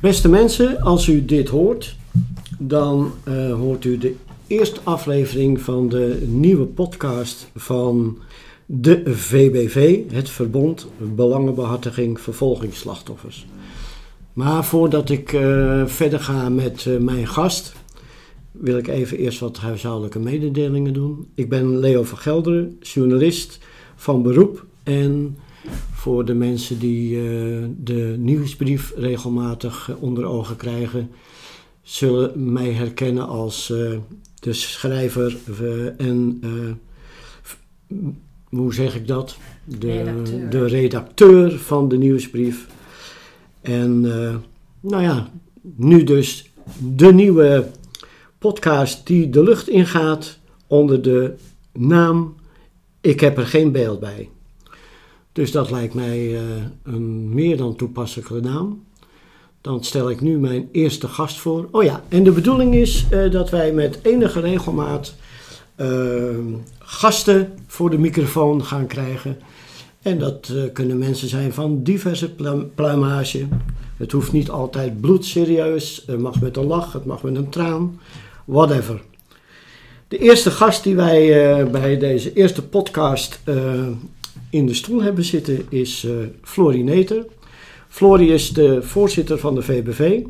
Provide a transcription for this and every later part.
Beste mensen, als u dit hoort, dan eh, hoort u de eerste aflevering van de nieuwe podcast van de VBV, het Verbond Belangenbehartiging Vervolgingsslachtoffers. Maar voordat ik eh, verder ga met eh, mijn gast, wil ik even eerst wat huishoudelijke mededelingen doen. Ik ben Leo van Gelderen, journalist van beroep en voor de mensen die uh, de nieuwsbrief regelmatig uh, onder ogen krijgen, zullen mij herkennen als uh, de schrijver en, hoe zeg ik dat? De redacteur, de redacteur van de nieuwsbrief. En nou ja, nu dus de nieuwe podcast die de lucht ingaat onder de naam Ik heb er geen beeld bij. Dus dat lijkt mij uh, een meer dan toepasselijke naam. Dan stel ik nu mijn eerste gast voor. Oh ja, en de bedoeling is uh, dat wij met enige regelmaat uh, gasten voor de microfoon gaan krijgen. En dat kunnen mensen zijn van diverse pluimage. Het hoeft niet altijd bloedserieus. Het mag met een lach, het mag met een traan. Whatever. De eerste gast die wij bij deze eerste podcast in de stoel hebben zitten is uh, Florie Neter. Florie is de voorzitter van de VBV.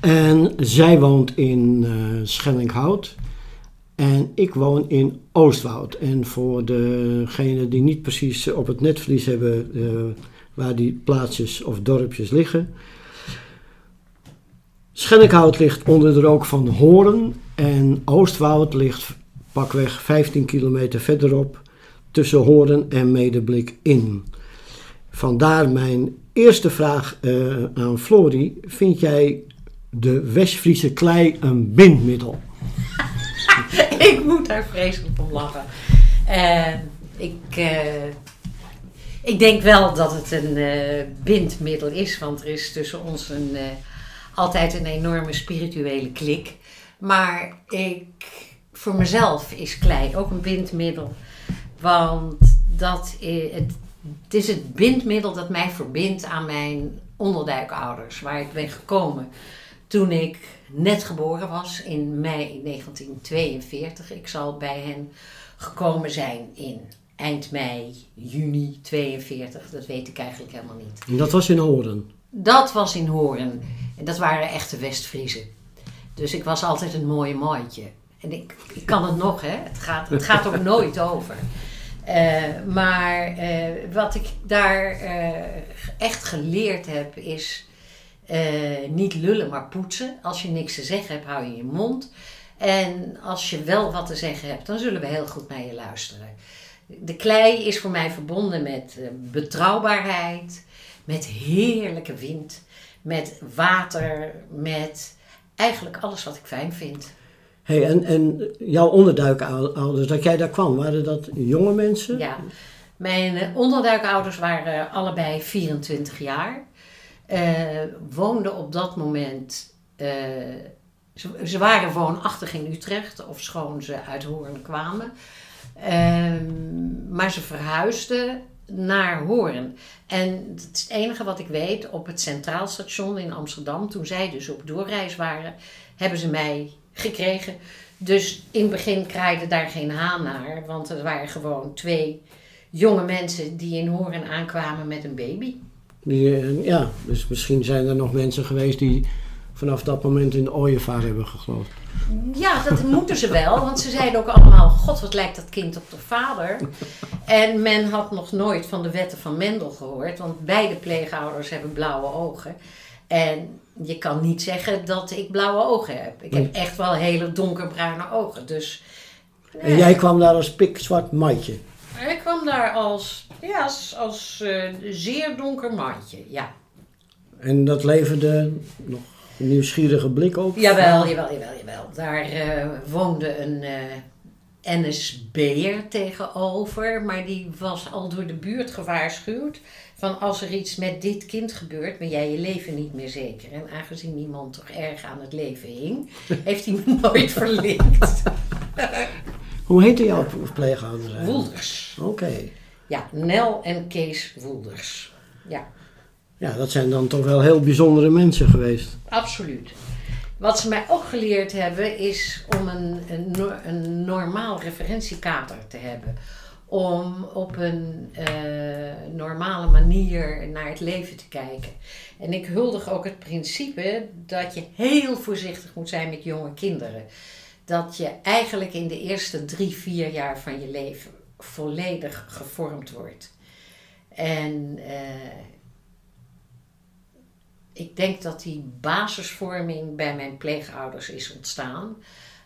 En zij woont in uh. En ik woon in Oostwoud. En voor degenen die niet precies op het netvlies hebben waar die plaatsjes of dorpjes liggen. Schellinghout ligt onder de rook van Horen. En Oostwoud ligt pakweg 15 kilometer verderop tussen Horen en Medeblik in. Vandaar mijn eerste vraag uh, aan Florie. Vind jij de Westfriese klei een bindmiddel? ik moet daar vreselijk om lachen. Uh, ik, uh, ik denk wel dat het een bindmiddel is, want er is tussen ons een, altijd een enorme spirituele klik. Maar ik, voor mezelf is klei ook een bindmiddel. Want dat is, het, het is het bindmiddel dat mij verbindt aan mijn onderduikouders, waar ik ben gekomen toen ik net geboren was in mei 1942. Ik zal bij hen gekomen zijn in eind mei, juni 42. Dat weet ik eigenlijk helemaal niet. En dat was in Horen? Dat was in Horen. En dat waren echte Westfriezen. Dus ik was altijd een mooie mooitje. En ik, ik kan het nog, hè. Het gaat, het gaat ook nooit over. Uh, maar uh, wat ik daar uh, echt geleerd heb is niet lullen, maar poetsen. Als je niks te zeggen hebt, hou je je mond. En als je wel wat te zeggen hebt, dan zullen we heel goed naar je luisteren. De klei is voor mij verbonden met betrouwbaarheid, met heerlijke wind, met water, met eigenlijk alles wat ik fijn vind. Hey, en, en jouw onderduikouders, dat jij daar kwam, waren dat jonge mensen? Ja, mijn onderduikouders waren allebei 24 jaar. Uh, woonden op dat moment, uh, ze, waren woonachtig in Utrecht, of schoon ze uit Hoorn kwamen. Maar ze verhuisden naar Hoorn. En het, het enige wat ik weet, op het Centraal Station in Amsterdam, toen zij dus op doorreis waren, hebben ze mij gekregen. Dus in het begin kraaide daar geen haan naar, want het waren gewoon twee jonge mensen die in Horen aankwamen met een baby. Die, ja, dus misschien zijn er nog mensen geweest die vanaf dat moment in de ooievaar hebben geloofd. Ja, dat moeten ze wel, want ze zeiden ook allemaal: God, wat lijkt dat kind op de vader. En men had nog nooit van de wetten van Mendel gehoord, want beide pleegouders hebben blauwe ogen. En je kan niet zeggen dat ik blauwe ogen heb. Ik heb echt wel hele donkerbruine ogen. Dus, nee. En jij kwam daar als pikzwart matje? Ik kwam daar als, ja, als, als uh, zeer donker matje, ja. En dat leverde nog een nieuwsgierige blik op? Jawel, jawel, jawel, jawel. Daar uh, woonde een uh, NSB'er tegenover, maar die was al door de buurt gewaarschuwd van als er iets met dit kind gebeurt, ben jij je leven niet meer zeker. En aangezien die man toch erg aan het leven hing, heeft hij me nooit verlinkt. Hoe heette jouw pleegouders? Woelders. Oké. Ja, Nel en Kees Woelders. Ja. Ja, dat zijn dan toch wel heel bijzondere mensen geweest. Absoluut. Wat ze mij ook geleerd hebben is om een, een, een normaal referentiekader te hebben. Om op een uh, normale manier naar het leven te kijken. En ik huldig ook het principe dat je heel voorzichtig moet zijn met jonge kinderen. Dat je eigenlijk in de eerste drie, vier jaar van je leven volledig gevormd wordt. En uh, ik denk dat die basisvorming bij mijn pleegouders is ontstaan.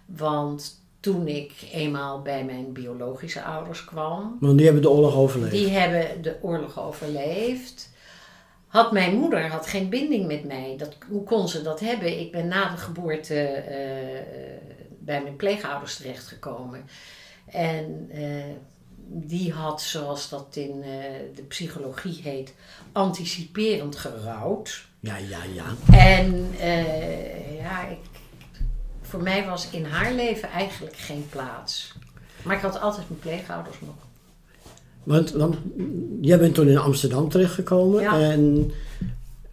Want toen ik eenmaal bij mijn biologische ouders kwam. Want die hebben de oorlog overleefd. Die hebben de oorlog overleefd. Had mijn moeder had geen binding met mij. Dat, hoe kon ze dat hebben? Ik ben na de geboorte uh, bij mijn pleegouders terechtgekomen. En uh, die had, zoals dat in de psychologie heet, anticiperend gerouwd. Ja, ja, ja. En ja, ik, voor mij was in haar leven eigenlijk geen plaats. Maar ik had altijd mijn pleegouders nog. Want, want jij bent toen in Amsterdam terechtgekomen ja. en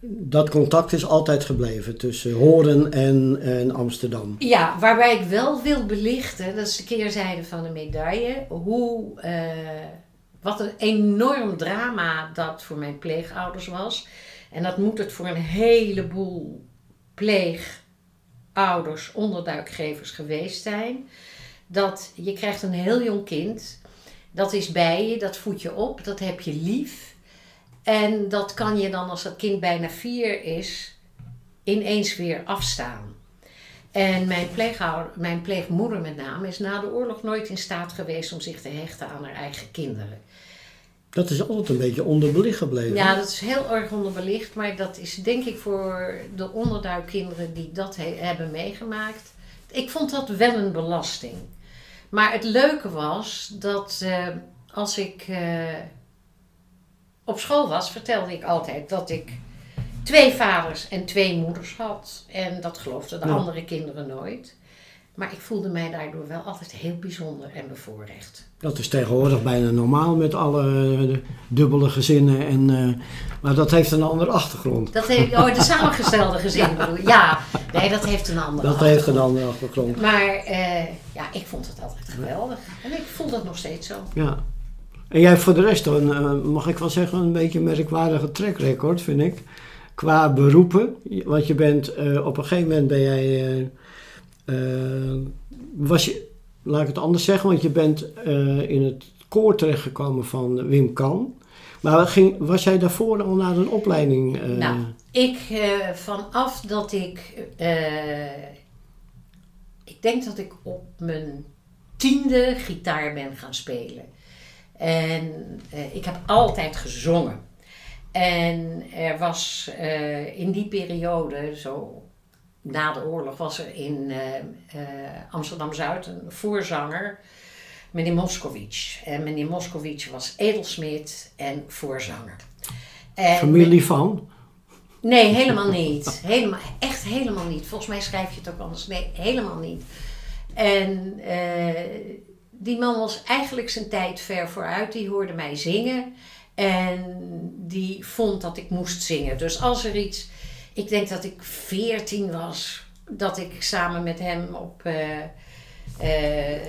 dat contact is altijd gebleven tussen Horen en, en Amsterdam. Ja, waarbij ik wel wil belichten, dat is de keerzijde van de medaille, hoe, uh, wat een enorm drama dat voor mijn pleegouders was. En dat moet het voor een heleboel pleegouders, onderduikgevers geweest zijn. Dat je krijgt een heel jong kind, dat is bij je, dat voed je op, dat heb je lief. En dat kan je dan als dat kind bijna vier is, ineens weer afstaan. En mijn, mijn pleegmoeder met name is na de oorlog nooit in staat geweest om zich te hechten aan haar eigen kinderen. Dat is altijd een beetje onderbelicht gebleven. Ja, dat is heel erg onderbelicht. Maar dat is denk ik voor de onderduikkinderen die dat hebben meegemaakt. Ik vond dat wel een belasting. Maar het leuke was dat uh, als ik uh, op school was, vertelde ik altijd dat ik twee vaders en twee moeders had. En dat geloofden de ja. andere kinderen nooit. Maar ik voelde mij daardoor wel altijd heel bijzonder en bevoorrecht. Dat is tegenwoordig bijna normaal met alle uh, dubbele gezinnen. En, uh, maar dat heeft een andere achtergrond. Dat heeft, oh, de samengestelde gezin bedoel je? Ja, nee, dat heeft een andere Dat heeft een andere achtergrond. Maar uh, ja, ik vond het altijd geweldig. En ik voel dat nog steeds zo. Ja. En jij voor de rest, dan, mag ik wel zeggen, een beetje een merkwaardige trackrecord, vind ik. Qua beroepen. Want je bent, op een gegeven moment ben jij was je, laat ik het anders zeggen, want je bent uh, in het koor terechtgekomen van Wim Kan. Maar ging, was jij daarvoor al naar een opleiding? Uh... Nou, ik vanaf dat ik. ik denk dat ik op mijn tiende gitaar ben gaan spelen. En ik heb altijd gezongen. En er was in die periode, zo na de oorlog was er in uh, uh, Amsterdam-Zuid een voorzanger, meneer Moskowitz. En meneer Moskowitz was edelsmid en voorzanger. En Familie van? Nee, helemaal niet. Helemaal, echt helemaal niet. Volgens mij schrijf je het ook anders. Nee, helemaal niet. En uh, die man was eigenlijk zijn tijd ver vooruit. Die hoorde mij zingen. En die vond dat ik moest zingen. Dus als er iets ik denk dat ik veertien was, dat ik samen met hem op uh, uh,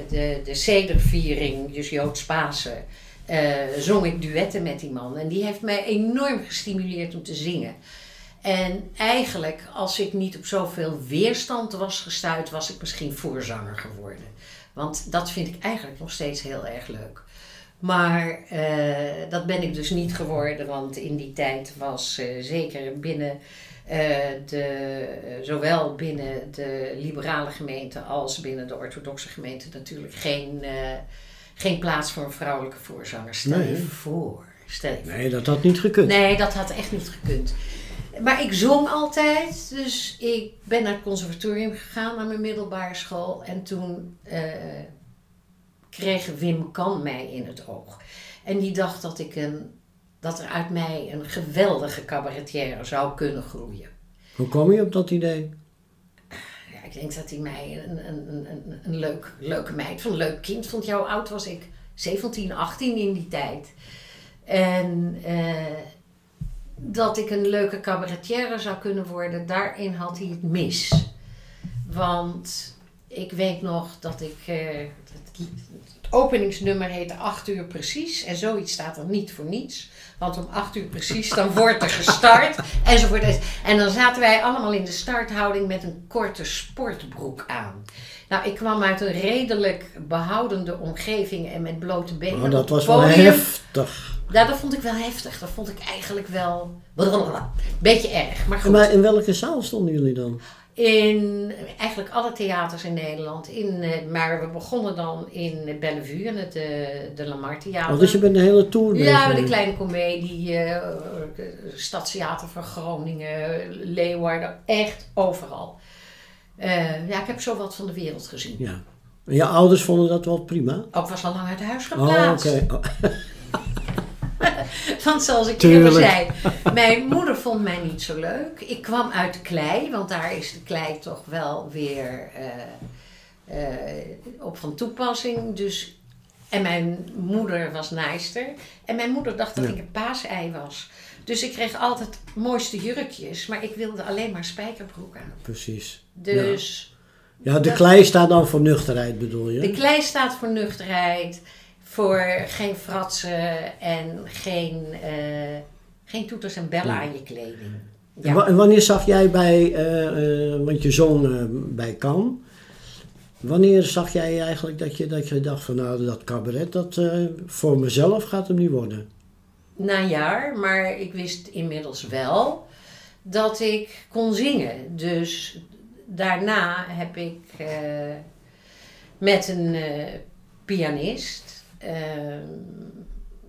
de, de Sederviering, dus Joods Pasen, uh, zong ik duetten met die man. En die heeft mij enorm gestimuleerd om te zingen. En eigenlijk, als ik niet op zoveel weerstand was gestuurd, was ik misschien voorzanger geworden. Want dat vind ik eigenlijk nog steeds heel erg leuk. Maar dat ben ik dus niet geworden, want in die tijd was zeker binnen de, zowel binnen de liberale gemeente als binnen de orthodoxe gemeente natuurlijk geen, geen plaats voor een vrouwelijke voorzanger. Stel nee. je voor. Stel je nee, dat had niet gekund. Nee, dat had echt niet gekund. Maar ik zong altijd, dus ik ben naar het conservatorium gegaan, naar mijn middelbare school. En toen kreeg Wim Kan mij in het oog. En die dacht dat, ik een, dat er uit mij een geweldige cabaretière zou kunnen groeien. Hoe kwam je op dat idee? Ja, ik denk dat hij mij een, een, een, een leuk, leuke meid van een leuk kind vond. Hoe oud was ik? 17, 18 in die tijd. En uh, dat ik een leuke cabaretière zou kunnen worden, daarin had hij het mis. Want ik weet nog dat ik. eh, het, het openingsnummer heette 8 uur precies. En zoiets staat er niet voor niets. Want om 8 uur precies, dan wordt er gestart. Enzovoort. En dan zaten wij allemaal in de starthouding met een korte sportbroek aan. Nou, ik kwam uit een redelijk behoudende omgeving en met blote benen. Maar op dat was wel heftig. Ja, dat vond ik wel heftig. Dat vond ik eigenlijk wel. Beetje erg. Maar goed. Maar in welke zaal stonden jullie dan? In eigenlijk alle theaters in Nederland. In, eh, maar we begonnen dan in Bellevue, in het eh, de Lamar Theater. Oh, dus je bent een hele tour ja, met de kleine komedie, eh, Stadstheater van Groningen, Leeuwarden, echt overal. Ja, ik heb zo wat van de wereld gezien. Ja. En je ouders vonden dat wel prima? Ook was al lang uit huis Oh, geplaatst. oké. Oh, Want zoals ik eerder Tuurlijk. zei, mijn moeder vond mij niet zo leuk. Ik kwam uit de klei, want daar is de klei toch wel weer eh, eh, op van toepassing. Dus, en mijn moeder was naaister. En mijn moeder dacht dat Ja. ik een paasei was. Dus ik kreeg altijd mooiste jurkjes, maar ik wilde alleen maar spijkerbroek aan. Precies. Dus Ja, de Dat- klei staat dan voor nuchterheid bedoel je? de klei staat voor nuchterheid, voor geen fratsen en geen, eh, geen toeters en bellen Ja. aan je kleding. En wa- En wanneer zag jij bij, eh, eh, want je zong bij Kan. Wanneer zag jij eigenlijk dat je, dat je dacht van nou dat cabaret, dat voor mezelf gaat hem niet worden? Na een jaar, maar ik wist inmiddels wel dat ik kon zingen. Dus daarna heb ik met een pianist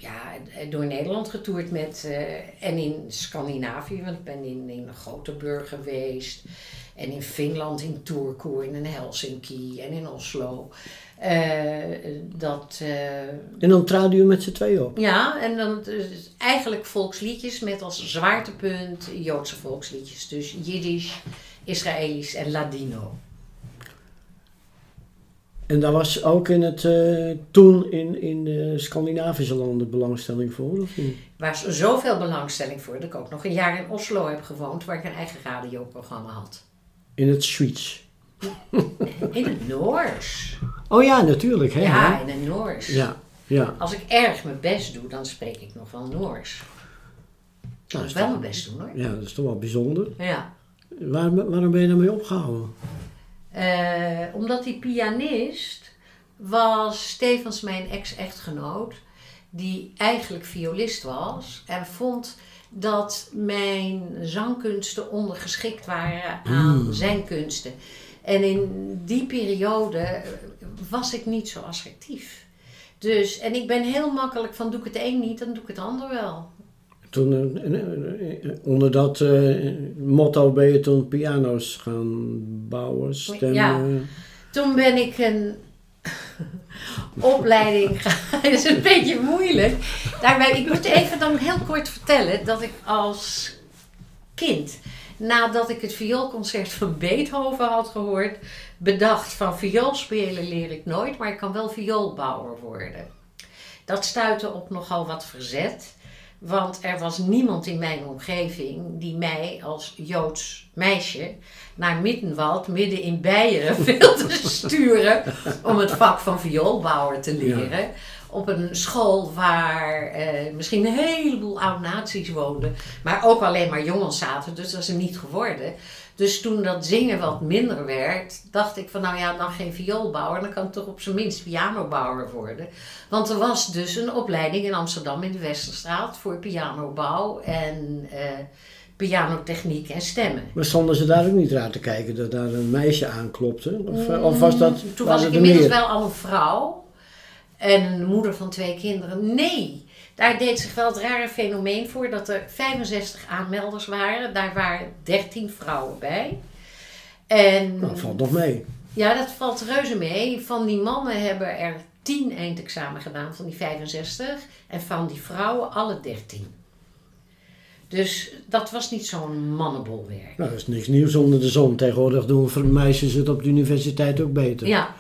ja, door Nederland getoerd met, eh, en in Scandinavië, want ik ben in, in Gothenburg geweest. En in Finland, in Turku, en in Helsinki en in Oslo. Eh, dat, eh, En dan traden jullie met z'n tweeën op. ja, en dan dus eigenlijk volksliedjes met als zwaartepunt Joodse volksliedjes. Dus Jiddisch, Israëlisch en Ladino. En daar was ook in het, eh, toen in, in de Scandinavische landen belangstelling voor, of niet? Er was zoveel belangstelling voor dat ik ook nog een jaar in Oslo heb gewoond, waar ik een eigen radioprogramma had. In het Zweeds. In het Noors. Oh ja, natuurlijk. Hè, Ja, hè? in het Noors. ja, ja. Als ik erg mijn best doe, dan spreek ik nog wel Noors. Nou, Dat is wel mijn best doen hoor. Ja, dat is toch wel bijzonder. Ja. Waarom, waarom ben je daarmee opgehouden? Eh, omdat die pianist was Stevens mijn ex-echtgenoot, die eigenlijk violist was en vond dat mijn zangkunsten ondergeschikt waren aan Mm. zijn kunsten. En in die periode eh, was ik niet zo assertief. Dus, en ik ben heel makkelijk van doe ik het een niet, dan doe ik het ander wel. Toen, eh, eh, eh, onder dat motto ben je toen piano's gaan bouwen, stemmen. Ja. Toen ben ik een opleiding gaan. Dat is een beetje moeilijk. Daarbij, ik moet even dan heel kort vertellen dat ik als kind, nadat ik het vioolconcert van Beethoven had gehoord, bedacht van vioolspelen leer ik nooit, maar ik kan wel vioolbouwer worden. Dat stuitte op nogal wat verzet. Want er was niemand in mijn omgeving die mij als Joods meisje naar Middenwald, midden in Beieren, wilde sturen om het vak van vioolbouwer te leren. Op een school waar eh, misschien een heleboel oud-nazi's woonden, maar ook alleen maar jongens zaten, dus dat is hem niet geworden. Dus toen dat zingen wat minder werd, dacht ik van nou ja, dan geen vioolbouwer, dan kan ik toch op zijn minst pianobouwer worden. Want er was dus een opleiding in Amsterdam in de Westerstraat voor pianobouw en eh, pianotechniek en stemmen. Maar stonden ze daar ook niet raar te kijken dat daar een meisje aanklopte? Of, eh, of was dat... Mm, Toen was ik inmiddels meer? wel al een vrouw en een moeder van twee kinderen. Nee, daar deed zich wel het rare fenomeen voor dat er 65 aanmelders waren. Daar waren 13 vrouwen bij. En Nou, valt nog mee. ja, dat valt reuze mee. Van die mannen hebben er 10 eindexamen gedaan van die 65 en van die vrouwen alle 13. Dus dat was niet zo'n mannenbolwerk. Nou, dat is niks nieuws onder de zon. Tegenwoordig doen meisjes het op de universiteit ook beter. Ja,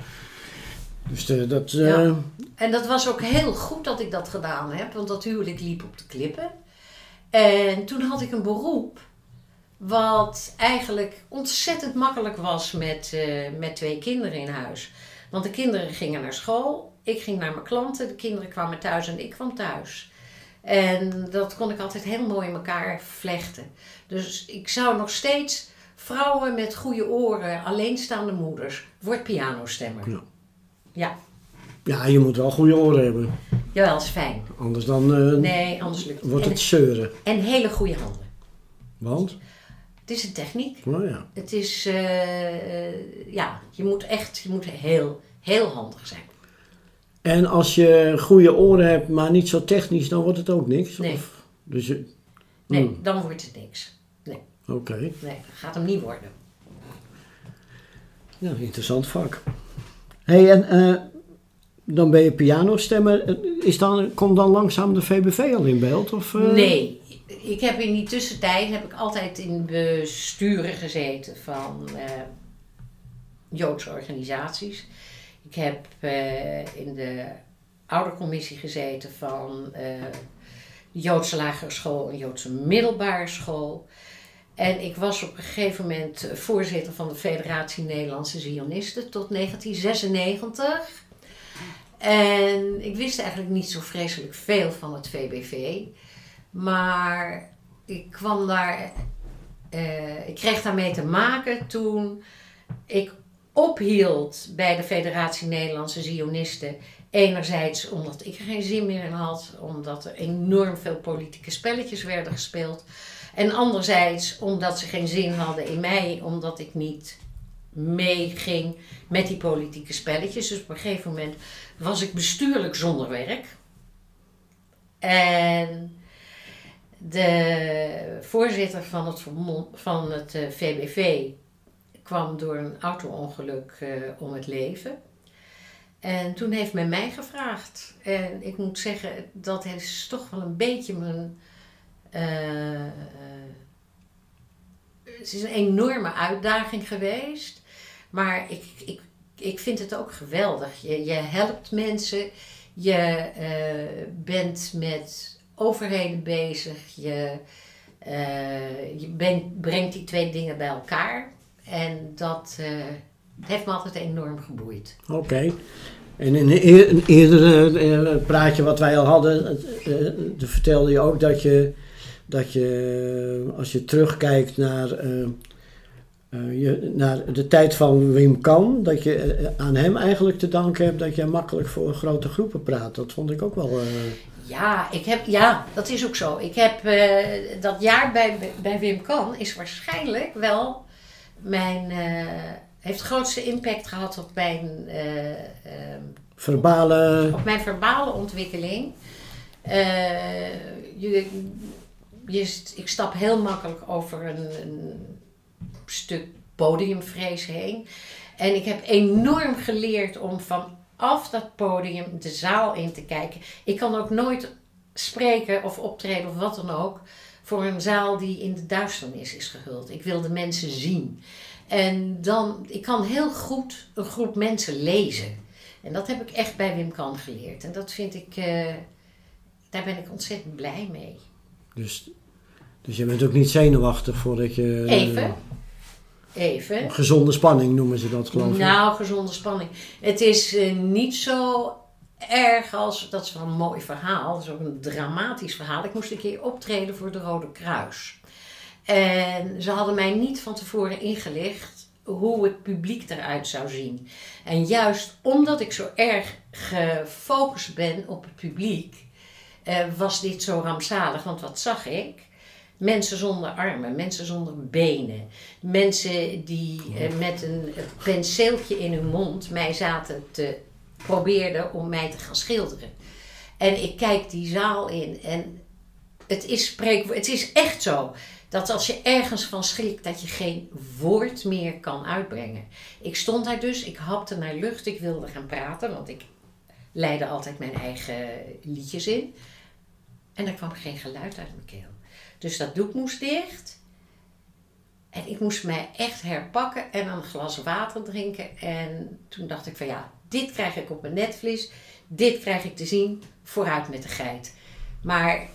Dus eh, dat... eh. En dat was ook heel goed dat ik dat gedaan heb, want dat huwelijk liep op de klippen. En toen had ik een beroep wat eigenlijk ontzettend makkelijk was met, eh, met twee kinderen in huis. Want de kinderen gingen naar school, ik ging naar mijn klanten, de kinderen kwamen thuis en ik kwam thuis. En dat kon ik altijd heel mooi in elkaar vlechten. Dus ik zou nog steeds vrouwen met goede oren, alleenstaande moeders, wordt pianostemmer. Ja. Ja, Ja, je moet wel goede oren hebben. jawel, is fijn. Anders dan eh, Nee, anders lukt het. wordt En, het zeuren. en hele goede handen. Want? Het is een techniek. Nou ja. Het is, eh, eh, ja, je moet echt, je moet heel, heel handig zijn. En als je goede oren hebt, maar niet zo technisch, dan wordt het ook niks? Nee. Of, dus je, Nee, Hmm, dan wordt het niks. Oké. Nee, gaat hem niet worden. Ja, interessant vak. Hey, en eh, dan ben je pianostemmer. Is dan, komt dan langzaam de VBV al in beeld? Of, eh? Nee, ik heb in die tussentijd heb ik altijd in besturen gezeten van eh, Joodse organisaties. Ik heb in de oudercommissie gezeten van Joodse lagere school en Joodse middelbare school. En ik was op een gegeven moment voorzitter van de Federatie Nederlandse Zionisten tot 1996. En ik wist eigenlijk niet zo vreselijk veel van het VBV. Maar ik kwam daar, eh, ik kreeg daarmee te maken toen ik ophield bij de Federatie Nederlandse Zionisten. Enerzijds omdat ik er geen zin meer in had, omdat er enorm veel politieke spelletjes werden gespeeld. En anderzijds omdat ze geen zin hadden in mij, omdat ik niet meeging met die politieke spelletjes. Dus op een gegeven moment was ik bestuurlijk zonder werk. En de voorzitter van het, van het eh, VBV kwam door een auto-ongeluk eh, om het leven. En toen heeft men mij gevraagd. En ik moet zeggen, dat is toch wel een beetje mijn. Eh, eh, het is een enorme uitdaging geweest. Maar ik, ik, ik vind het ook geweldig. Je, je helpt mensen. Je eh, bent met overheden bezig. Je, je bent- brengt die twee dingen bij elkaar. En dat heeft me altijd enorm geboeid. Oké. En in een, eer- een eerder praatje wat wij al hadden, vertelde je ook dat je, dat je eh, als je terugkijkt naar, eh, eh, je, naar de tijd van Wim Kan, dat je aan hem eigenlijk te danken hebt dat jij makkelijk voor grote groepen praat. Dat vond ik ook wel. Ja, ik heb, ja, dat is ook zo. Ik heb dat jaar bij, bij Wim Kan is waarschijnlijk wel mijn. heeft de grootste impact gehad op mijn, eh, ehm, verbale. op mijn verbale ontwikkeling. Je, ik stap heel makkelijk over een, een stuk podiumvrees heen. En ik heb enorm geleerd om vanaf dat podium de zaal in te kijken. Ik kan ook nooit spreken of optreden of wat dan ook voor een zaal die in de duisternis is gehuld. Ik wil de mensen zien. En dan, ik kan heel goed een groep mensen lezen. En dat heb ik echt bij Wim Kan geleerd. En dat vind ik, eh, daar ben ik ontzettend blij mee. Dus, dus je bent ook niet zenuwachtig voordat je. eh, Even. Even. gezonde spanning noemen ze dat, geloof ik. Nou, gezonde spanning. Het is eh, niet zo erg als, dat is wel een mooi verhaal, dat is ook een dramatisch verhaal. Ik moest een keer optreden voor de Rode Kruis. En ze hadden mij niet van tevoren ingelicht hoe het publiek eruit zou zien. En juist omdat ik zo erg gefocust ben op het publiek, eh, was dit zo rampzalig. Want wat zag ik? Mensen zonder armen, mensen zonder benen. Mensen die eh, met een penseeltje in hun mond mij zaten te probeerden om mij te gaan schilderen. En ik kijk die zaal in en het is, het is echt zo dat als je ergens van schrikt, dat je geen woord meer kan uitbrengen. Ik stond daar dus, ik hapte naar lucht, ik wilde gaan praten, want ik leidde altijd mijn eigen liedjes in. En er kwam geen geluid uit mijn keel. Dus dat doek moest dicht. En ik moest mij echt herpakken en een glas water drinken. En toen dacht ik van ja, dit krijg ik op mijn netvlies. Dit krijg ik te zien. Vooruit met de geit. Maar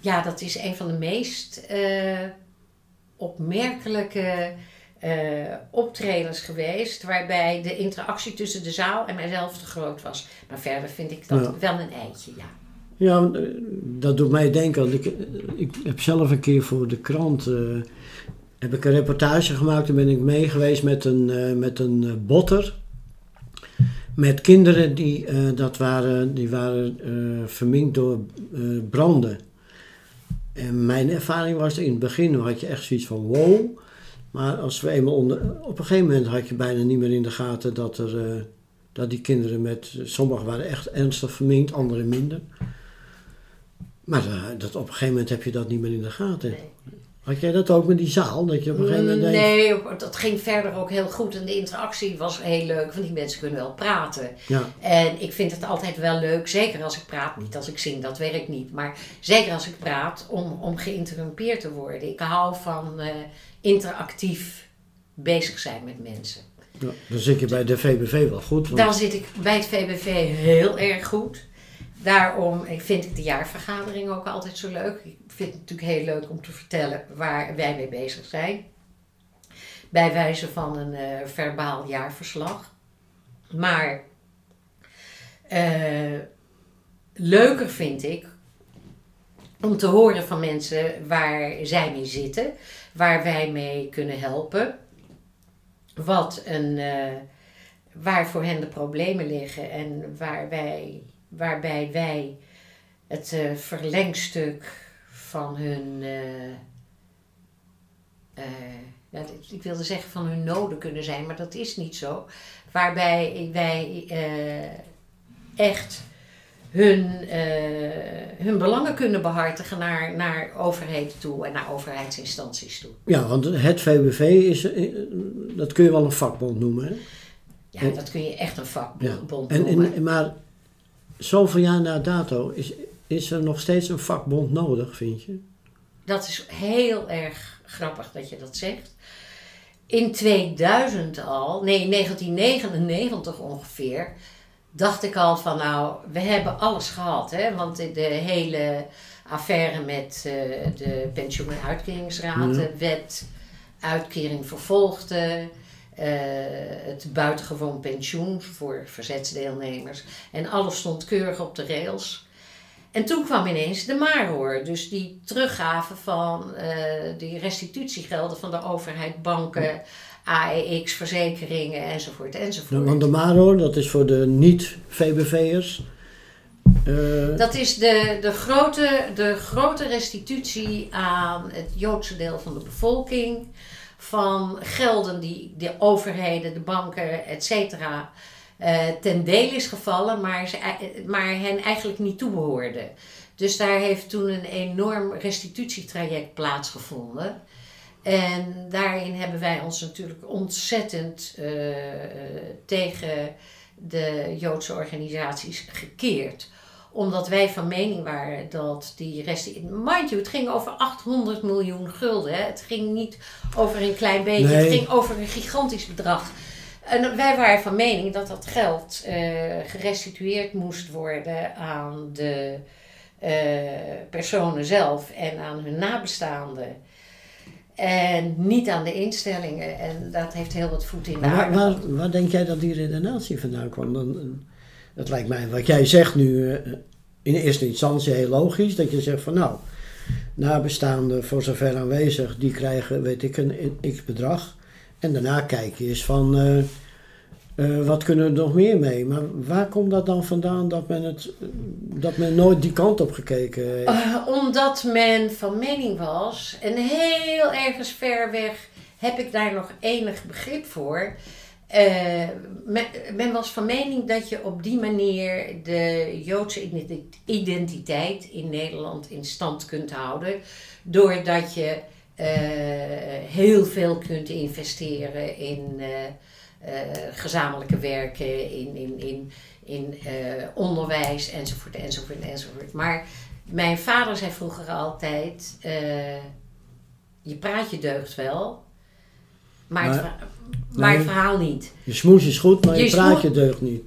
ja, dat is een van de meest eh, opmerkelijke uh, optredens geweest. Waarbij de interactie tussen de zaal en mijzelf te groot was. Maar verder vind ik dat wel een eitje, ja. Ja, dat doet mij denken. Ik, ik heb zelf een keer voor de krant heb ik een reportage gemaakt. Toen ben ik mee geweest met een, uh, met een uh, botter. Met kinderen die, dat waren, die waren verminkt door branden. En mijn ervaring was in het begin had je echt zoiets van wow. Maar als we eenmaal onder, op een gegeven moment had je bijna niet meer in de gaten dat, er, dat die kinderen met, sommigen waren echt ernstig verminkt, anderen minder. Maar dat, op een gegeven moment heb je dat niet meer in de gaten. Nee. Had jij dat ook met die zaal? Dat je op een gegeven moment denkt... Nee, dat ging verder ook heel goed. En de interactie was heel leuk. Want die mensen kunnen wel praten. Ja. En ik vind het altijd wel leuk. Zeker als ik praat. Niet als ik zing, dat werkt niet. Maar zeker als ik praat. Om, om geïnterrumpeerd te worden. Ik hou van uh, interactief bezig zijn met mensen. Ja, dan zit je bij de VBV wel goed. Want... Dan zit ik bij het VBV heel erg goed. Daarom vind ik de jaarvergadering ook altijd zo leuk. Ik vind het natuurlijk heel leuk om te vertellen waar wij mee bezig zijn. Bij wijze van een uh, verbaal jaarverslag. Maar uh, leuker vind ik om te horen van mensen waar zij mee zitten, waar wij mee kunnen helpen, wat een, uh, waar voor hen de problemen liggen en waar wij waarbij wij het uh, verlengstuk van hun, uh, ja, ik wilde zeggen van hun noden kunnen zijn, maar dat is niet zo. Waarbij wij echt hun, hun belangen kunnen behartigen naar, naar overheden toe en naar overheidsinstanties toe. Ja, want het VBV is, dat kun je wel een vakbond noemen. Hè? Ja, dat kun je echt een vakbond ja. noemen. En, maar zoveel jaar na dato, is, is er nog steeds een vakbond nodig, vind je? Dat is heel erg grappig dat je dat zegt. In 2000 al, nee, 1999 ongeveer, dacht ik al van nou, we hebben alles gehad. Hè? Want de hele affaire met uh, de pensioen- en de wet uitkering vervolgde, uh, het buitengewoon pensioen voor verzetsdeelnemers. En alles stond keurig op de rails. En toen kwam ineens de Marhoor, dus die teruggave van uh, die restitutiegelden van de overheid, banken, AEX, verzekeringen enzovoort enzovoort. Want de Marhoor, dat is voor de niet-VBV'ers. Uh... Eh, dat is de, de, grote, de grote restitutie aan het Joodse deel van de bevolking van gelden die de overheden, de banken, et cetera, uh, ten deel is gevallen, maar, ze, maar hen eigenlijk niet toebehoorde. Dus daar heeft toen een enorm restitutietraject plaatsgevonden. En daarin hebben wij ons natuurlijk ontzettend uh, tegen de Joodse organisaties gekeerd omdat wij van mening waren dat die resten. Mind you, het ging over 800 miljoen gulden. Hè? Het ging niet over een klein beetje, het ging over een gigantisch bedrag. En wij waren van mening dat dat geld uh, gerestitueerd moest worden aan de uh, personen zelf en aan hun nabestaanden. En niet aan de instellingen. En dat heeft heel wat voet in de. Waar, waar, waar, denk jij dat die redenatie vandaan kwam? Dan, dat lijkt mij, wat jij zegt nu, eh, in eerste instantie heel logisch. Dat je zegt van nou, nabestaanden voor zover aanwezig, die krijgen, weet ik, een x bedrag. En daarna kijk je eens van, uh, uh, wat kunnen we nog meer mee? Maar waar komt dat dan vandaan dat men, het, dat men nooit die kant op gekeken heeft? Omdat men van mening was, en heel ergens ver weg heb ik daar nog enig begrip voor uh, men, was van mening dat je op die manier de Joodse identiteit in Nederland in stand kunt houden. Doordat je uh, heel veel kunt investeren in uh, gezamenlijke werken, in, in, in, in onderwijs enzovoort, enzovoort, enzovoort. Maar mijn vader zei vroeger altijd: je praatje deugt wel, maar, maar, het, maar het, verhaal niet. Je smoes is goed, maar je, je praatje deugt niet.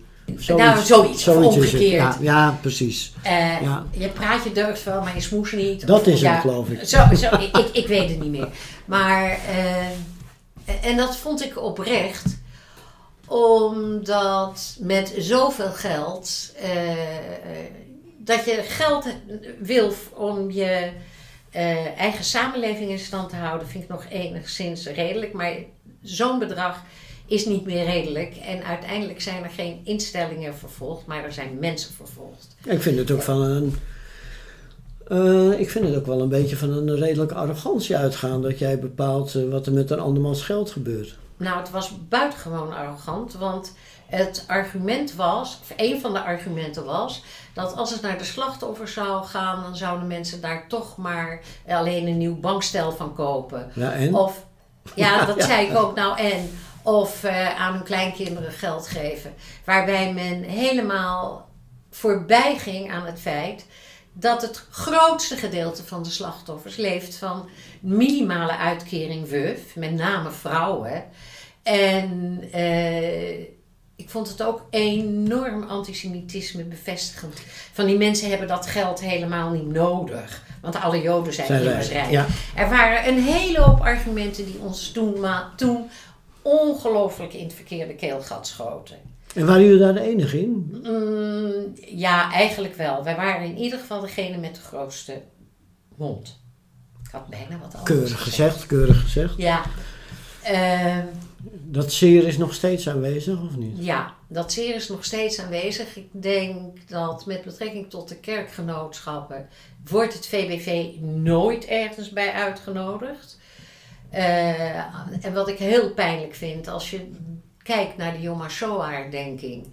nou, zoiets, of omgekeerd. Ja, ja, precies. Uh, ja. Je praat je durft wel, maar je smoes niet. Dat is het, geloof ik. Zo, zo ik, ik, weet het niet meer. Maar, uh, en dat vond ik oprecht omdat met zoveel geld, uh, dat je geld wil om je eigen samenleving in stand te houden, vind ik nog enigszins redelijk. Maar zo'n bedrag is niet meer redelijk. En uiteindelijk zijn er geen instellingen vervolgd, maar er zijn mensen vervolgd. Ik vind het ook van een. Uh, ik vind het ook wel een beetje van een redelijke arrogantie uitgaan dat jij bepaalt wat er met een andermans geld gebeurt. Nou, het was buitengewoon arrogant, want het argument was, of een van de argumenten was, dat als het naar de slachtoffers zou gaan, dan zouden mensen daar toch maar alleen een nieuw bankstel van kopen. Ja, en? Of, ja, dat zei ik ook. Nou, en? Of uh, aan hun kleinkinderen geld geven. Waarbij men helemaal voorbij ging aan het feit dat het grootste gedeelte van de slachtoffers leeft van minimale uitkering WUF, met name vrouwen. En uh, ik vond het ook enorm antisemitisme bevestigend. Van die mensen hebben dat geld helemaal niet nodig. Want alle Joden zijn, zijn immers rijk. Ja. Er waren een hele hoop argumenten die ons toen, maar, toen ongelooflijk in het verkeerde keelgat schoten. En waren jullie daar de enige in? Mm, ja, eigenlijk wel. Wij waren in ieder geval degene met de grootste mond. Ik had bijna wat anders Keurig gezegd, keurig gezegd. Ja. Uh, dat zeer is nog steeds aanwezig, of niet? Ja, dat zeer is nog steeds aanwezig. Ik denk dat met betrekking tot de kerkgenootschappen wordt het VBV nooit ergens bij uitgenodigd. Uh, en wat ik heel pijnlijk vind, als je kijkt naar de Yom HaShoah-herdenking.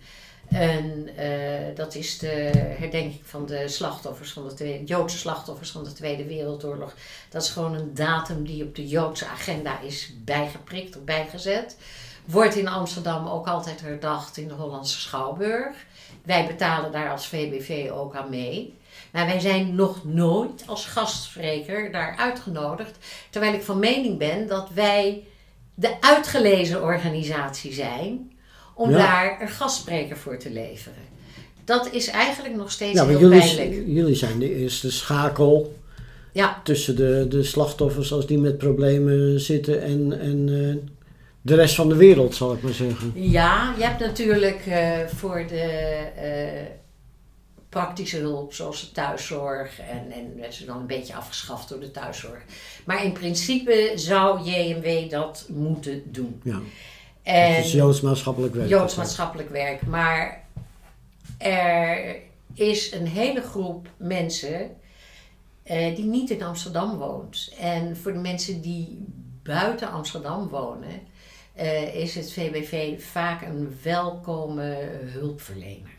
En uh, dat is de herdenking van de slachtoffers van de tweede, Joodse slachtoffers van de Tweede Wereldoorlog. Dat is gewoon een datum die op de Joodse agenda is bijgeprikt of bijgezet. Wordt in Amsterdam ook altijd herdacht in de Hollandse Schouwburg. Wij betalen daar als VBV ook aan mee. Maar wij zijn nog nooit als gastspreker daar uitgenodigd. Terwijl ik van mening ben dat wij de uitgelezen organisatie zijn om daar een gastspreker voor te leveren. Dat is eigenlijk nog steeds ja, heel jullie, pijnlijk. Jullie zijn de eerste schakel ja. tussen de, de slachtoffers als die met problemen zitten en, en uh, de rest van de wereld, zal ik maar zeggen. Ja, je hebt natuurlijk uh, voor de uh, praktische hulp, zoals de thuiszorg, en, en dat is dan een beetje afgeschaft door de thuiszorg. Maar in principe zou JMW dat moeten doen. Ja. En het is Joods maatschappelijk werk. Joods maatschappelijk werk. Maar er is een hele groep mensen uh, die niet in Amsterdam woont. En voor de mensen die buiten Amsterdam wonen, uh, is het VBV vaak een welkome hulpverlener.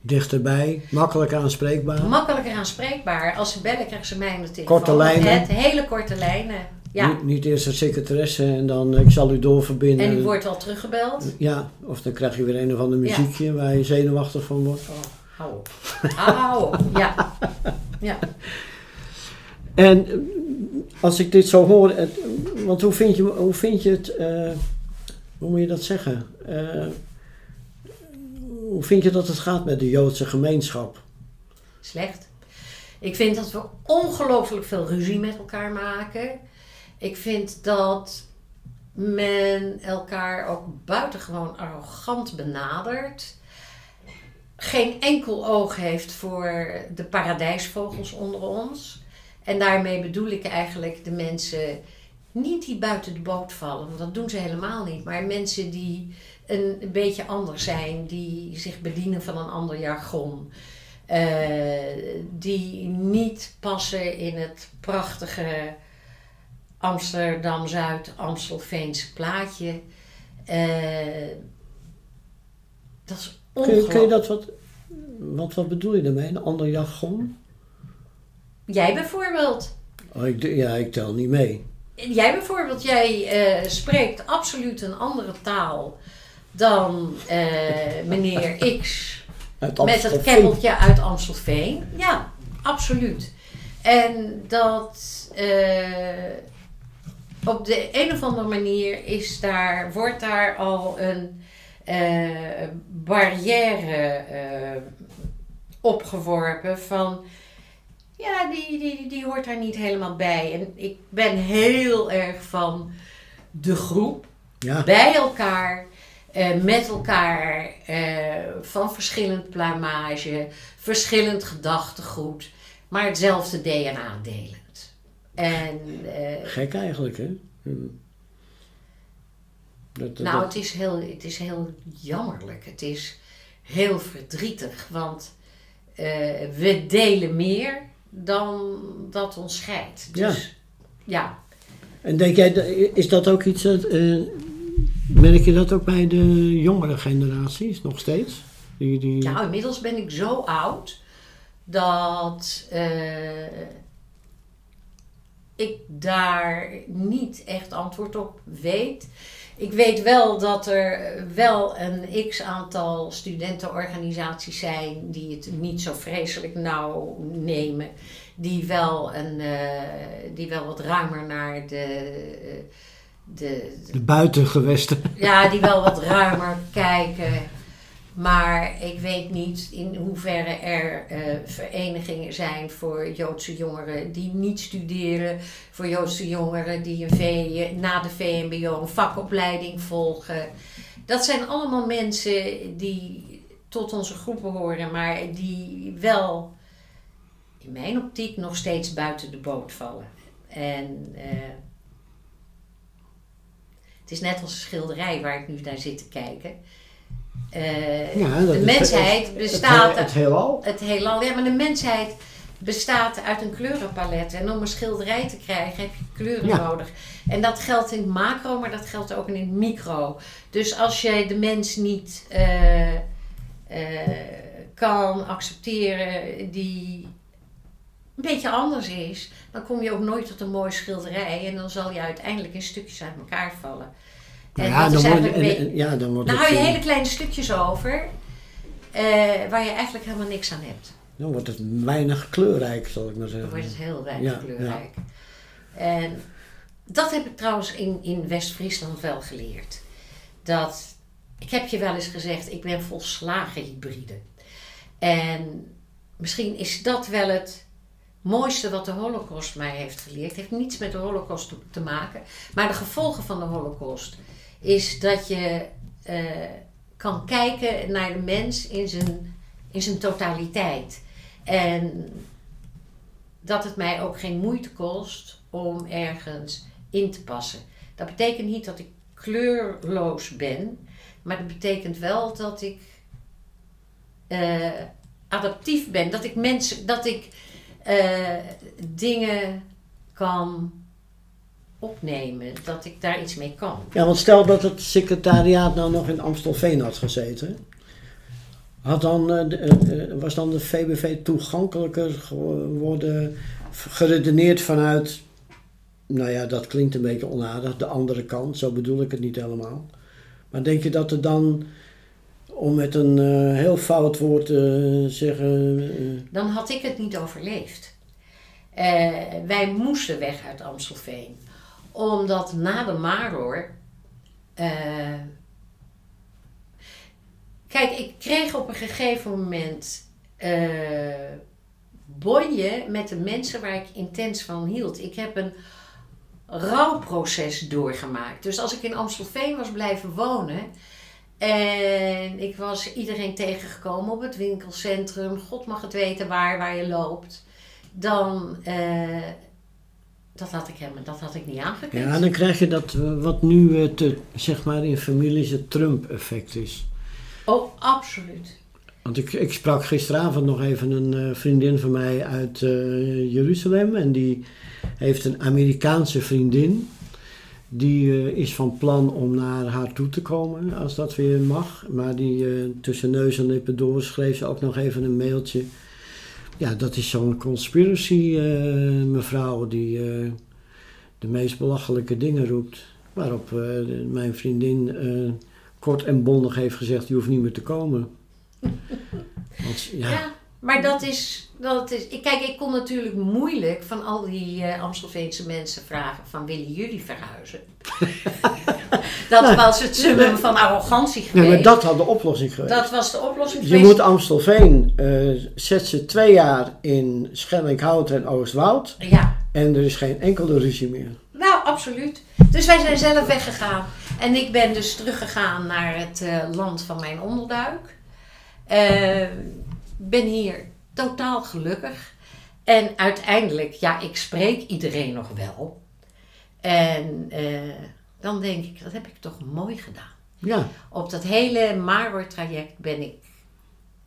Dichterbij, makkelijker aanspreekbaar. Makkelijker aanspreekbaar. Als ze bellen, krijgen ze mij telefoon. Korte lijnen. Het, hele korte lijnen. Ja. Niet, niet, eerst een secretaresse en dan ik zal u doorverbinden. En u wordt al teruggebeld? Ja, of dan krijg je weer een of ander muziekje ja. waar je zenuwachtig van wordt. Oh, hou op. hou op, ja. ja. En als ik dit zo hoor, want hoe vind je, hoe vind je het, uh, hoe moet je dat zeggen? Uh, hoe vind je dat het gaat met de Joodse gemeenschap? Slecht. Ik vind dat we ongelooflijk veel ruzie met elkaar maken. Ik vind dat men elkaar ook buitengewoon arrogant benadert. Geen enkel oog heeft voor de paradijsvogels onder ons. En daarmee bedoel ik eigenlijk de mensen niet die buiten de boot vallen, want dat doen ze helemaal niet. Maar mensen die een, beetje anders zijn, die zich bedienen van een ander jargon. Uh, die niet passen in het prachtige Amsterdam-Zuid, Amstelveense plaatje. Uh, dat is ongelooflijk. Kun je, dat wat, wat, wat bedoel je daarmee? Een ander jargon? Jij bijvoorbeeld. Oh, ik, ja, ik tel niet mee. Jij bijvoorbeeld, jij uh, spreekt absoluut een andere taal dan uh, meneer X met het kenneltje uit Amstelveen. Ja, absoluut. En dat uh, op de een of andere manier is daar, wordt daar al een barrière opgeworpen van ja, die, die, die hoort daar niet helemaal bij. En ik ben heel erg van de groep, ja. bij elkaar, uh, met elkaar, uh, van verschillend plumage, verschillend gedachtegoed, maar hetzelfde DNA delend. En, uh, Gek eigenlijk, hè? Hmm. Dat, nou, Het, is heel, het is heel jammerlijk. Het is heel verdrietig, want we delen meer dan dat ons scheidt. Dus, ja. ja. En denk jij, is dat ook iets, dat, uh, merk je dat ook bij de jongere generaties nog steeds? Die, die... Nou, inmiddels ben ik zo oud dat uh, ik daar niet echt antwoord op weet. Ik weet wel dat er wel een x aantal studentenorganisaties zijn die het niet zo vreselijk nauw nemen. Die wel, een, uh, die wel wat ruimer naar de, de, de buitengewesten. Ja, die wel wat ruimer kijken. Maar ik weet niet in hoeverre er uh, verenigingen zijn voor Joodse jongeren die niet studeren. Voor Joodse jongeren die een v, na de VMBO een vakopleiding volgen. Dat zijn allemaal mensen die tot onze groep behoren, maar die wel in mijn optiek nog steeds buiten de boot vallen. En uh, het is net als een schilderij waar ik nu naar zit te kijken. Uh, ja, de mensheid bestaat. Het, het heelal? Het heelal, ja, maar de mensheid bestaat uit een kleurenpalet. En om een schilderij te krijgen heb je kleuren nodig. En dat geldt in het macro, maar dat geldt ook in het micro. Dus als je de mens niet uh, uh, kan accepteren die een beetje anders is, dan kom je ook nooit tot een mooie schilderij. En dan zal je uiteindelijk in stukjes uit elkaar vallen. En ja, dan wordt, en, ja, dan wordt hou je hele kleine stukjes over, uh, waar je eigenlijk helemaal niks aan hebt. Dan wordt het weinig kleurrijk, zal ik maar zeggen. Dan wordt het heel weinig kleurrijk. En dat heb ik trouwens in, in West-Friesland wel geleerd. Dat, ik heb je wel eens gezegd, ik ben volslagen hybride. En misschien is dat wel het mooiste wat de Holocaust mij heeft geleerd. Het heeft niets met de Holocaust te maken, maar de gevolgen van de Holocaust is dat je uh, kan kijken naar de mens in zijn, in zijn totaliteit. En dat het mij ook geen moeite kost om ergens in te passen. Dat betekent niet dat ik kleurloos ben, maar dat betekent wel dat ik uh, adaptief ben. Dat ik mensen, dat ik uh, dingen kan opnemen, dat ik daar iets mee kan. Ja, want stel dat het secretariaat nou nog in Amstelveen had gezeten. Had dan, uh, was dan de VBV toegankelijker geworden, geredeneerd vanuit, nou ja, dat klinkt een beetje onaardig, de andere kant, zo bedoel ik het niet helemaal. Maar denk je dat er dan, om met een heel fout woord te zeggen... dan had ik het niet overleefd. wij moesten weg uit Amstelveen omdat na de Maror. Uh, kijk, ik kreeg op een gegeven moment uh, bonje met de mensen waar ik intens van hield. Ik heb een rouwproces doorgemaakt. Dus als ik in Amstelveen was blijven wonen. En ik was iedereen tegengekomen op het winkelcentrum. God mag het weten waar, waar je loopt. Dan uh, dat had ik helemaal dat had ik niet aangekund. Ja, dan krijg je dat eh, wat nu het, eh, zeg maar in families het Trump-effect is. Oh, absoluut. Want ik, ik sprak gisteravond nog even een uh, vriendin van mij uit uh, Jeruzalem. En die heeft een Amerikaanse vriendin. Die uh, is van plan om naar haar toe te komen, als dat weer mag. Maar die tussen neus en lippen door schreef ze ook nog even een mailtje ja, dat is zo'n conspiracy uh, mevrouw die uh, de meest belachelijke dingen roept. Waarop uh, mijn vriendin kort en bondig heeft gezegd, je hoeft niet meer te komen. Want, ja. ja. Maar dat is, dat is ik- kijk, ik kon natuurlijk moeilijk van al die eh Amstelveense mensen vragen van willen jullie verhuizen? dat was het summum van arrogantie Nee, geweest. maar dat had de oplossing geweest. Dat was de oplossing Je geweest. moet Amstelveen, eh zet ze twee jaar in Schellinghout en Oostwoud Ja, en er is geen enkele ruzie meer. nou absoluut. Dus wij zijn zelf weggegaan. En ik ben dus teruggegaan naar het eh, land van mijn onderduik. Eh, ben hier totaal gelukkig. En uiteindelijk, ja, ik spreek iedereen nog wel. En eh, dan denk ik, dat heb ik toch mooi gedaan. Ja, Op dat hele Maror-traject ben ik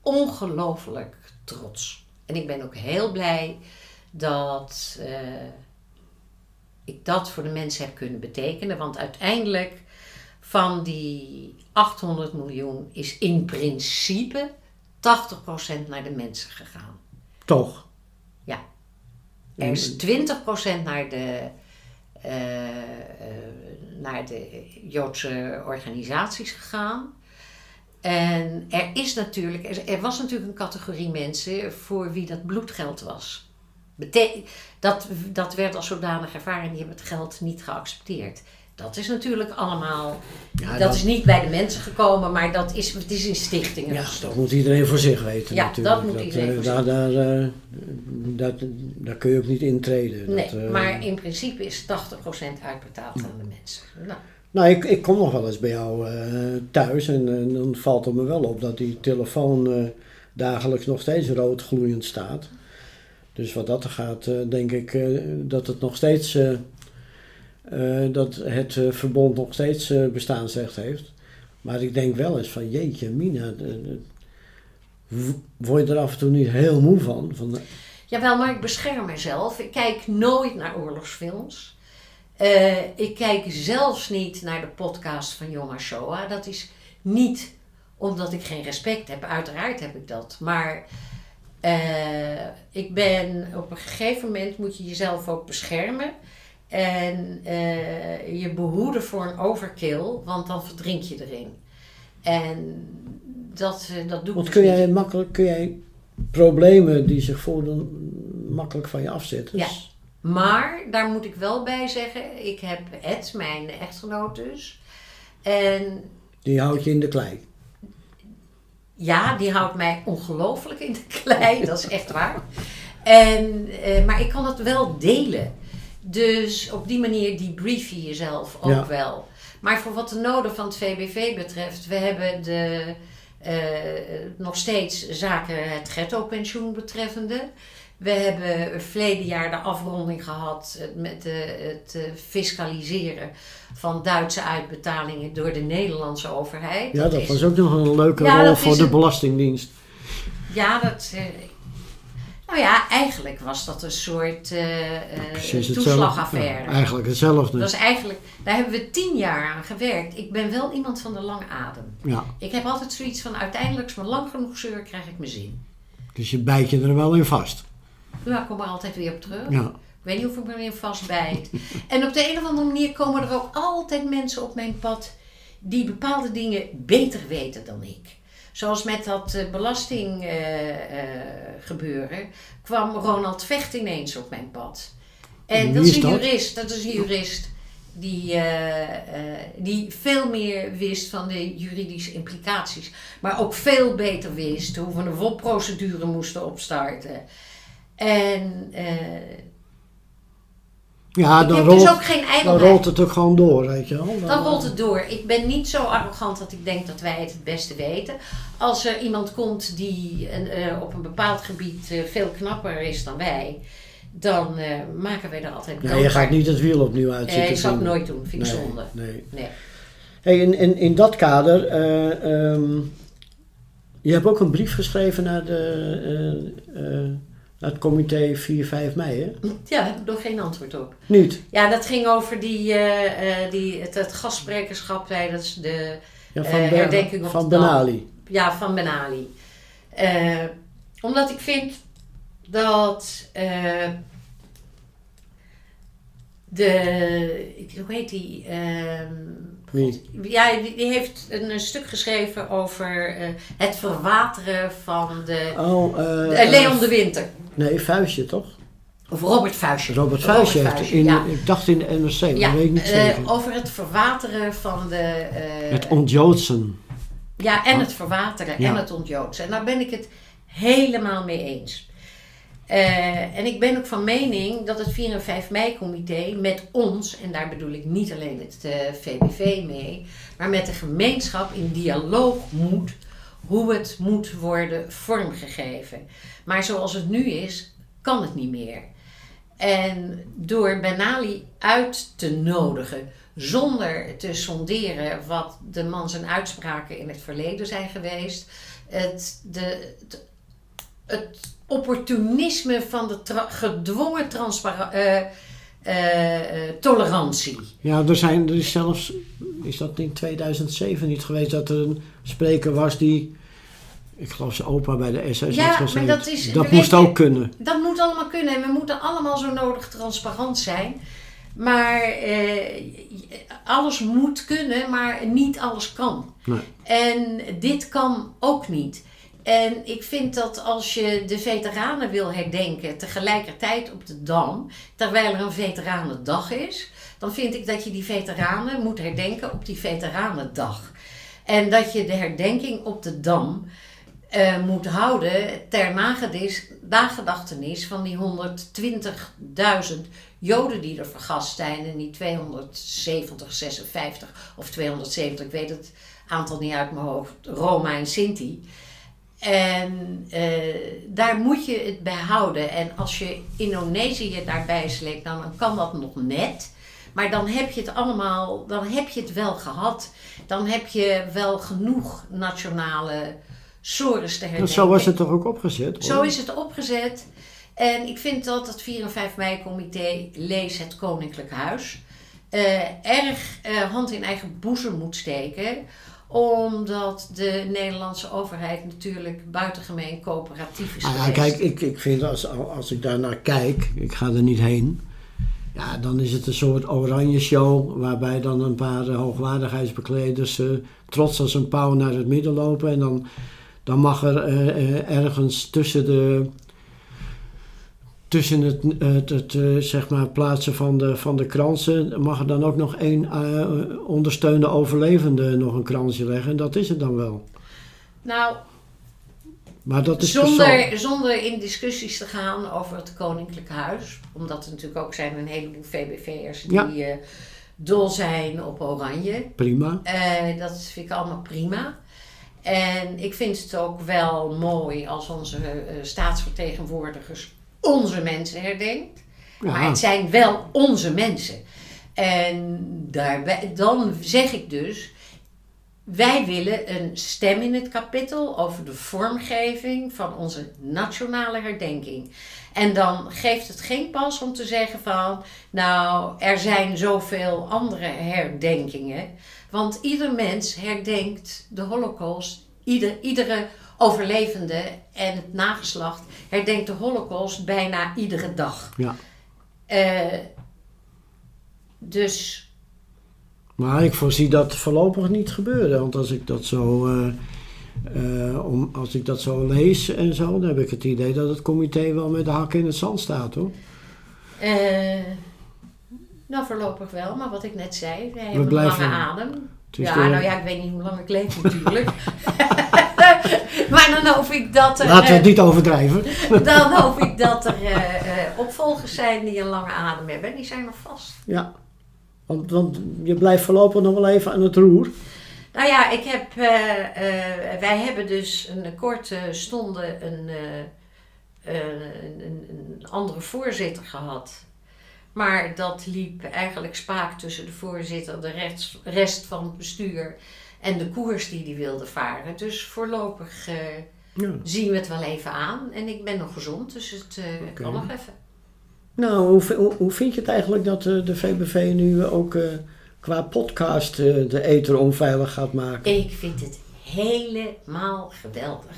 ongelooflijk trots. En ik ben ook heel blij dat eh, ik dat voor de mensen heb kunnen betekenen. Want uiteindelijk van die 800 miljoen is in principe 80% naar de mensen gegaan. toch. Er is 20% naar de, eh, eh, naar de Joodse organisaties gegaan. En er is natuurlijk, er, er was natuurlijk een categorie mensen voor wie dat bloedgeld was. Bete- dat, dat werd als zodanig ervaren en die hebben het geld niet geaccepteerd. Dat is natuurlijk allemaal, Ja, dat is niet bij de mensen gekomen, maar dat is, het is in stichtingen Ja, dat moet iedereen voor zich weten Ja, natuurlijk. dat moet iedereen voor daar, daar, eh, dat, daar kun je ook niet intreden. Nee, dat, eh, maar in principe is 80% uitbetaald aan de mensen. Nou, Nou, ik, ik kom nog wel eens bij jou thuis en dan valt het me wel op dat die telefoon dagelijks nog steeds rood gloeiend staat. Dus wat dat er gaat, denk ik dat het nog steeds, dat het eh, verbond nog steeds eh, bestaansrecht heeft. Maar ik denk wel eens van, jeetje mina, de- de- word je er af en toe niet heel moe van? van Jawel, maar ik bescherm mezelf. Ik kijk nooit naar oorlogsfilms. Eh, ik kijk zelfs niet naar de podcast van Yom HaShoah. Dat is niet omdat ik geen respect heb. Uiteraard heb ik dat. Maar eh, ik ben op een gegeven moment moet je jezelf ook beschermen. En eh, je behoeden voor een overkill, want dan verdrink je erin. En dat, eh, dat doe ik Want dus kun niet. jij makkelijk, kun jij problemen die zich voordoen makkelijk van je afzetten? Ja. Maar daar moet ik wel bij zeggen, ik heb Ed, mijn echtgenoot dus. En Die houdt je in de klei. ja, die houdt mij ongelooflijk in de klei, dat is echt waar. En, eh, maar ik kan het wel delen. Dus op die manier debrief je jezelf ook Ja. wel. Maar voor wat de noden van het VBV betreft, we hebben de, eh, nog steeds zaken het ghetto-pensioen betreffende. We hebben verleden jaar de afronding gehad eh, met de, het eh, fiscaliseren van Duitse uitbetalingen door de Nederlandse overheid. Ja, dat was ook nog een leuke Ja, rol voor de Belastingdienst. Ja, dat. Nou ja, eigenlijk was dat een soort hetzelfde. toeslagaffaire. Ja, eigenlijk hetzelfde. dat is eigenlijk, daar hebben we tien jaar aan gewerkt. Ik ben wel iemand van de lange adem. Ja, Ik heb altijd zoiets van uiteindelijk, als ik maar lang genoeg zeur, krijg ik mijn zin. dus je bijt je er wel in vast. Ja, ik kom er altijd weer op terug. Ja, Ik weet niet of ik me erin vastbijt. en op de een of andere manier komen er ook altijd mensen op mijn pad die bepaalde dingen beter weten dan ik. Zoals met dat eh, belasting eh, eh, kwam Ronald Vecht ineens op mijn pad. En dat is een jurist, dat is een jurist die, die veel meer wist van de juridische implicaties. Maar ook veel beter wist hoe we een WOP-procedure moesten opstarten. En ja dan, heb rolt, dus ook geen dan rolt het ook gewoon door, weet je wel. Dan rolt het door. Ik ben niet zo arrogant dat ik denk dat wij het het beste weten. Als er iemand komt die eh, op een bepaald gebied eh, veel knapper is dan wij, dan eh, maken wij er altijd Nee, je gaat niet het wiel opnieuw uit Eh, zitten ik zou het nooit doen, vind ik nee, zonde. Nee. Nee. Hey, in, in, in dat kader, eh, ehm, je hebt ook een brief geschreven naar, de, het comité 4-5 mei, hè? Ja, heb ik nog geen antwoord op. Niet? Ja, dat ging over die, eh, die, het, het gastsprekerschap tijdens de Ja, van, Eh, Ben- herdenking op van de Ben Dam. Ali. Ja, van Ben Ali. Omdat ik vind dat de, ik- hoe heet die, ehm, Wie? Ja, die, die heeft een, een stuk geschreven over eh, het verwateren van de... Oh, eh, Leon de Winter. Nee, Vuistje toch? Of Robert Vuistje. Robert Vuistje heeft in, ja. ik dacht in de NRC, maar Ja, weet ik niet eh, zeker. over het verwateren van de... eh, het ontjoodsen. Ja, en het verwateren Ja. en het ontjoodsen. En daar ben ik het helemaal mee eens. Eh, en ik ben ook van mening dat het 4 en 5 mei-comité met ons, en daar bedoel ik niet alleen het VBV mee, maar met de gemeenschap in dialoog moet hoe het moet worden vormgegeven. Maar zoals het nu is, kan het niet meer. En door Benali uit te nodigen, zonder te sonderen wat de man zijn uitspraken in het verleden zijn geweest, het, de, het, het opportunisme van de tra- gedwongen transpara- eh, eh, eh, tolerantie. Ja, er, zijn, er is zelfs, is dat in 2007 niet geweest, dat er een spreker was die, ik geloof zijn opa bij de SS Ja, had dat is- dat moest je- ook kunnen. Dat moet allemaal kunnen en we moeten allemaal zo nodig transparant zijn. Maar alles moet kunnen, maar niet alles kan. Nee. En dit kan ook niet. En ik vind dat als je de veteranen wil herdenken tegelijkertijd op de Dam, terwijl er een veteranendag is, dan vind ik dat je die veteranen moet herdenken op die veteranendag. En dat je de herdenking op de Dam eh, moet houden ter nagedachtenis van die 120.000 Joden die er vergast zijn en die 270, 56 of 270, ik weet het aantal niet uit mijn hoofd, Roma en Sinti. En eh, daar moet je het bij houden. En als je Indonesië daarbij sleept, dan, kan dat nog net. Maar dan heb je het allemaal, dan heb je het wel gehad. Dan heb je wel genoeg nationale sores te herdenken. zo was het toch ook opgezet? hoor? Zo is het opgezet. En ik vind dat het 4 en 5 mei-comité Lees het Koninklijk Huis eh, erg eh, hand in eigen boezem moet steken. Omdat de Nederlandse overheid natuurlijk buitengemeen coöperatief is Nou ja, kijk, ik, ik vind als, als ik daar naar kijk, ik ga er niet heen. Ja, dan is het een soort oranje show waarbij dan een paar eh, hoogwaardigheidsbekleders eh, trots als een pauw naar het midden lopen. En dan, dan mag er eh, ergens tussen de tussen het, het, het eh, zeg maar plaatsen van de, van de kransen mag er dan ook nog één eh, ondersteunende overlevende nog een kransje leggen. En dat is het dan wel. Nou, Maar dat is zonder, zonder in discussies te gaan over het Koninklijk Huis. Omdat er natuurlijk ook zijn een heleboel VBV'ers die Ja. eh, dol zijn op oranje. Prima. Dat vind ik allemaal prima. En ik vind het ook wel mooi als onze staatsvertegenwoordigers onze mensen herdenkt. Maar het zijn wel onze mensen. En daarbij, dan zeg ik dus, wij willen een stem in het kapittel over de vormgeving van onze nationale herdenking. En dan geeft het geen pas om te zeggen van, nou, er zijn zoveel andere herdenkingen. Want ieder mens herdenkt de holocaust, ieder, iedere overlevende en het nageslacht herdenkt de holocaust bijna iedere dag. Ja. Eh, dus Maar ik voorzie dat voorlopig niet gebeuren. Want als ik dat zo, eh, eh, om, als ik dat zo lees en zo, dan heb ik het idee dat het comité wel met de hakken in het zand staat hoor. Nou, voorlopig wel, maar wat ik net zei, wij hebben blijven- een lange adem. Ja, de- nou ja, ik weet niet hoe lang ik leef natuurlijk. maar dan hoop ik dat er, Laten we het eh, niet overdrijven. dan hoop ik dat er eh, opvolgers zijn die een lange adem hebben. En die zijn er vast. Ja. Want, want je blijft voorlopig nog wel even aan het roer. Nou ja, ik heb, wij hebben dus een korte stonde een, eh, een, een, een andere voorzitter gehad. Maar dat liep eigenlijk spaak tussen de voorzitter, de rest, van het bestuur en de koers die die wilde varen. Dus voorlopig eh, Ja. zien we het wel even aan. En ik ben nog gezond, dus het eh, kan nog even. Nou, hoe, hoe, hoe vind je het eigenlijk dat eh, de VBV nu ook qua podcast de ether onveilig gaat maken? Ik vind het helemaal geweldig.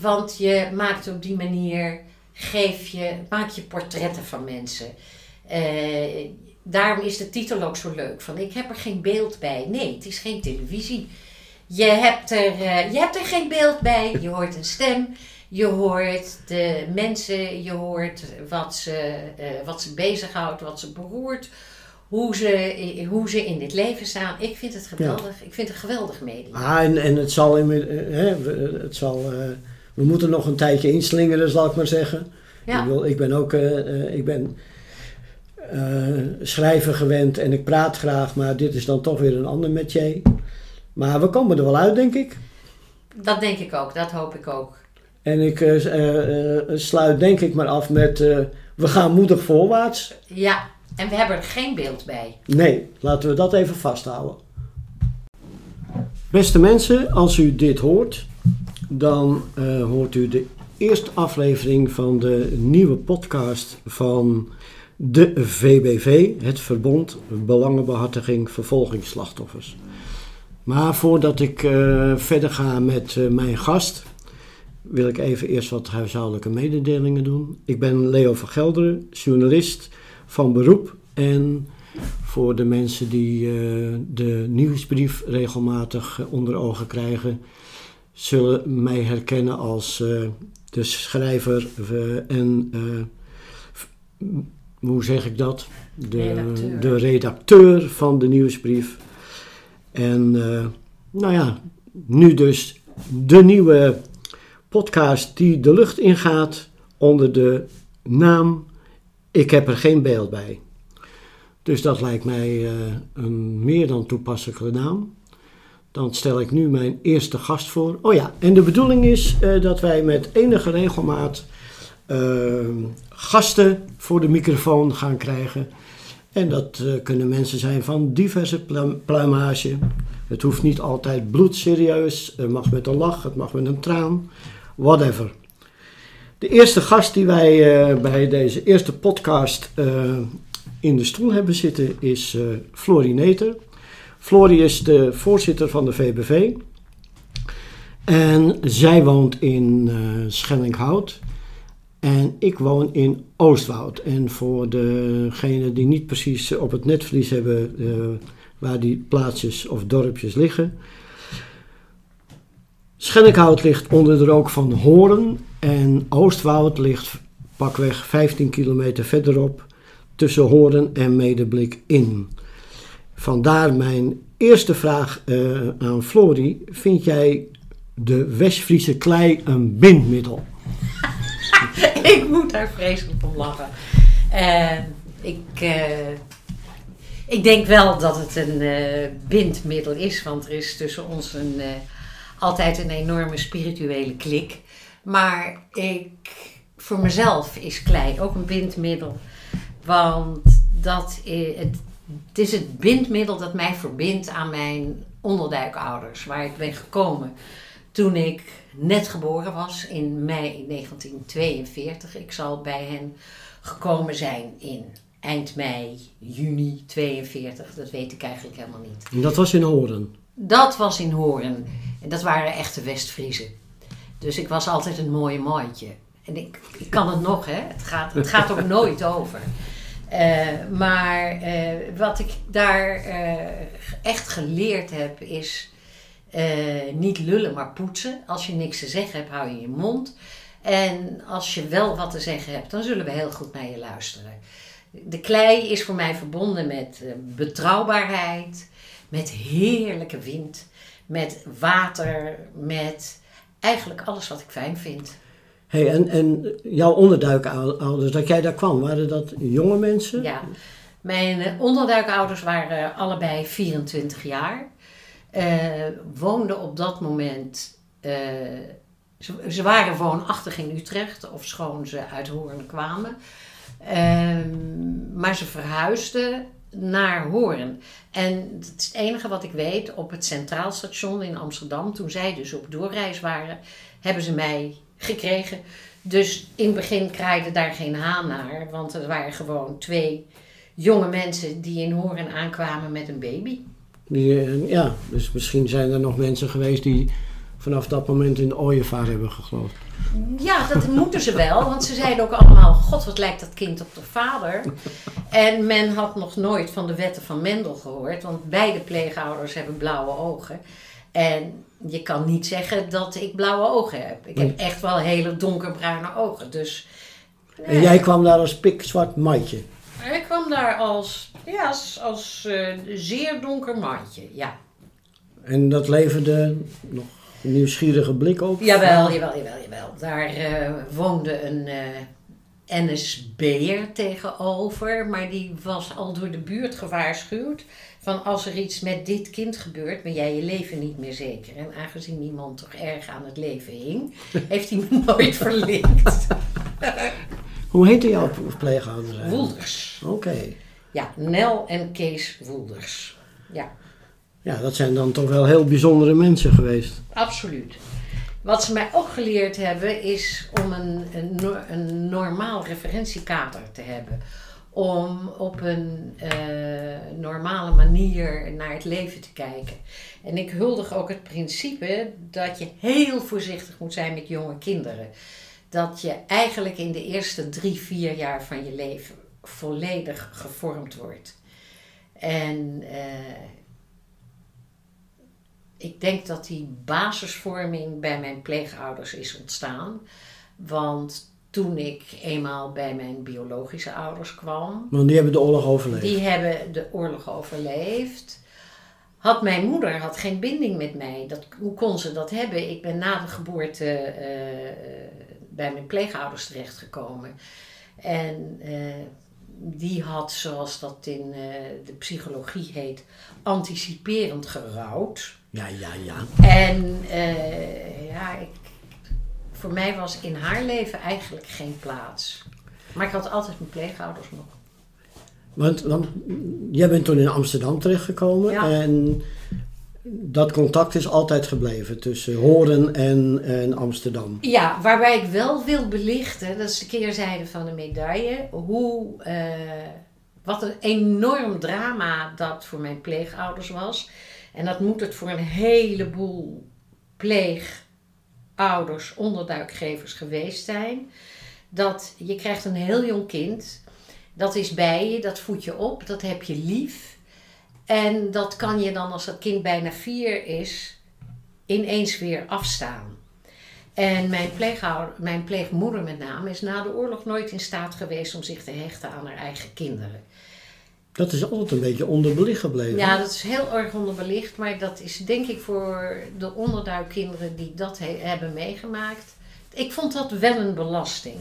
Want je maakt op die manier, geef je, maak je portretten van mensen. Eh, daarom is de titel ook zo leuk. Van ik heb er geen beeld bij. Nee, het is geen televisie. Je hebt er, uh, je hebt er geen beeld bij. Je hoort een stem. Je hoort de mensen. Je hoort wat ze, uh, wat ze bezighoudt. Wat ze beroert. Hoe ze, hoe ze in dit leven staan. Ik vind het geweldig. Ik vind het een geweldig medium. Ah, en, en het zal... In, hè, het zal we moeten nog een tijdje inslingeren, zal ik maar zeggen. Ja. Ik, wil, ik ben ook... ik ben, uh, schrijven gewend en ik praat graag, maar dit is dan toch weer een ander metier. Maar we komen er wel uit, denk ik. Dat denk ik ook, dat hoop ik ook. En ik uh, uh, sluit denk ik maar af met we gaan moedig voorwaarts. Ja, en we hebben er geen beeld bij. Nee, laten we dat even vasthouden. Beste mensen, als u dit hoort, dan hoort u de eerste aflevering van de nieuwe podcast van de VBV, het Verbond Belangenbehartiging Vervolgingsslachtoffers. Maar voordat ik uh, verder ga met uh, mijn gast, wil ik even eerst wat huishoudelijke mededelingen doen. Ik ben Leo van Gelderen, journalist van beroep. En voor de mensen die de nieuwsbrief regelmatig onder ogen krijgen, zullen mij herkennen als de schrijver en hoe zeg ik dat? De redacteur, de redacteur van de nieuwsbrief. En nou ja, nu dus de nieuwe podcast die de lucht ingaat onder de naam Ik heb er geen beeld bij. Dus dat lijkt mij uh, een meer dan toepasselijke naam. Dan stel ik nu mijn eerste gast voor. Oh ja, en de bedoeling is uh, dat wij met enige regelmaat gasten voor de microfoon gaan krijgen. En dat uh, kunnen mensen zijn van diverse pluimage. Het hoeft niet altijd bloedserieus. Het mag met een lach, het mag met een traan. Whatever. De eerste gast die wij bij deze eerste podcast in de stoel hebben zitten is Florie Florie is de voorzitter van de VBV. En zij woont in Schellinghout. En ik woon in Oostwoud. En voor degenen die niet precies op het netvlies hebben uh, waar die plaatsjes of dorpjes liggen. Schennekhout ligt onder de rook van Horen en Oostwoud ligt pakweg 15 kilometer verderop tussen Horen en Medeblik in. Vandaar mijn eerste vraag uh, aan Florie. Vind jij de Westfriese klei een bindmiddel? ik moet daar vreselijk om lachen. Uh, ik, uh, ik denk wel dat het een bindmiddel is, want er is tussen ons een, altijd een enorme spirituele klik. Maar ik, voor mezelf is klei ook een bindmiddel, want dat het, het is het bindmiddel dat mij verbindt aan mijn onderduikouders, waar ik ben gekomen toen ik net geboren was in mei 1942. Ik zal bij hen gekomen zijn in eind mei, juni 42. Dat weet ik eigenlijk helemaal niet. En dat was in Horen? Dat was in Horen. En dat waren echte Westfriezen. Dus ik was altijd een mooie mooitje. En ik, ik kan het nog, hè. Het gaat, het gaat ook nooit over. Uh, maar uh, wat ik daar uh, echt geleerd heb is niet lullen, maar poetsen. Als je niks te zeggen hebt, hou je je mond. En als je wel wat te zeggen hebt, dan zullen we heel goed naar je luisteren. De klei is voor mij verbonden met betrouwbaarheid, met heerlijke wind, met water, met eigenlijk alles wat ik fijn vind. Hey, en, en jouw onderduikouders, dat jij daar kwam, waren dat jonge mensen? Ja, mijn uh, onderduikouders waren allebei 24 jaar uh, woonde op dat moment. Uh, ze, ze, waren woonachtig in Utrecht, of schoon ze uit Hoorn kwamen. Uh, maar ze verhuisden naar Hoorn. En het enige wat ik weet, op het Centraal Station in Amsterdam, toen zij dus op doorreis waren, hebben ze mij gekregen. Dus in het begin kraaide daar geen haan naar, want er waren gewoon twee jonge mensen die in Hoorn aankwamen met een baby. Die, eh, ja, dus misschien zijn er nog mensen geweest die vanaf dat moment in de ooievaar hebben geloofd. Ja, dat moeten ze wel, want ze zeiden ook allemaal: God, wat lijkt dat kind op de vader. En men had nog nooit van de wetten van Mendel gehoord, want beide pleegouders hebben blauwe ogen. En je kan niet zeggen dat ik blauwe ogen heb. Ik heb echt wel hele donkerbruine ogen. Dus, En jij kwam daar als pikzwart matje. Ik kwam daar als, ja, als, als uh, zeer donker matje, ja. En dat leverde nog een nieuwsgierige blik op? Jawel, jawel, jawel, jawel. Daar uh, woonde een uh, NSB'er tegenover, maar die was al door de buurt gewaarschuwd van als er iets met dit kind gebeurt, ben jij je leven niet meer zeker. En aangezien die man toch erg aan het leven hing, heeft hij me nooit verlinkt. Hoe heette jouw pleegouders Woelders. Oké. Ja, Nel en Kees Woelders. Ja. Ja, dat zijn dan toch wel heel bijzondere mensen geweest. Absoluut. Wat ze mij ook geleerd hebben is om een, een, een normaal referentiekader te hebben. Om op een uh, normale manier naar het leven te kijken. En ik huldig ook het principe dat je heel voorzichtig moet zijn met jonge kinderen. Dat je eigenlijk in de eerste drie, vier jaar van je leven volledig gevormd wordt. En uh, ik denk dat die basisvorming bij mijn pleegouders is ontstaan. Want toen ik eenmaal bij mijn biologische ouders kwam. Want die hebben de oorlog overleefd. Die hebben de oorlog overleefd. Had mijn moeder had geen binding met mij. Dat, hoe kon ze dat hebben? Ik ben na de geboorte uh, bij mijn pleegouders terechtgekomen. En uh, die had, zoals dat in uh, de psychologie heet, anticiperend gerouwd. Ja, ja, ja. En ja, ik, voor mij was in haar leven eigenlijk geen plaats. Maar ik had altijd mijn pleegouders nog. Want, want jij bent toen in Amsterdam terechtgekomen Ja. en dat contact is altijd gebleven tussen Horen en, en Amsterdam. Ja, waarbij ik wel wil belichten, dat is de keerzijde van de medaille, hoe, eh, wat een enorm drama dat voor mijn pleegouders was. En dat moet het voor een heleboel pleegouders, onderduikgevers geweest zijn. Dat je krijgt een heel jong kind, dat is bij je, dat voed je op, dat heb je lief. En dat kan je dan als dat kind bijna vier is, ineens weer afstaan. En mijn, mijn pleegmoeder met name is na de oorlog nooit in staat geweest om zich te hechten aan haar eigen kinderen. Dat is altijd een beetje onderbelicht gebleven. Ja, dat is heel erg onderbelicht, maar dat is denk ik voor de onderduikkinderen die dat he hebben meegemaakt. Ik vond dat wel een belasting.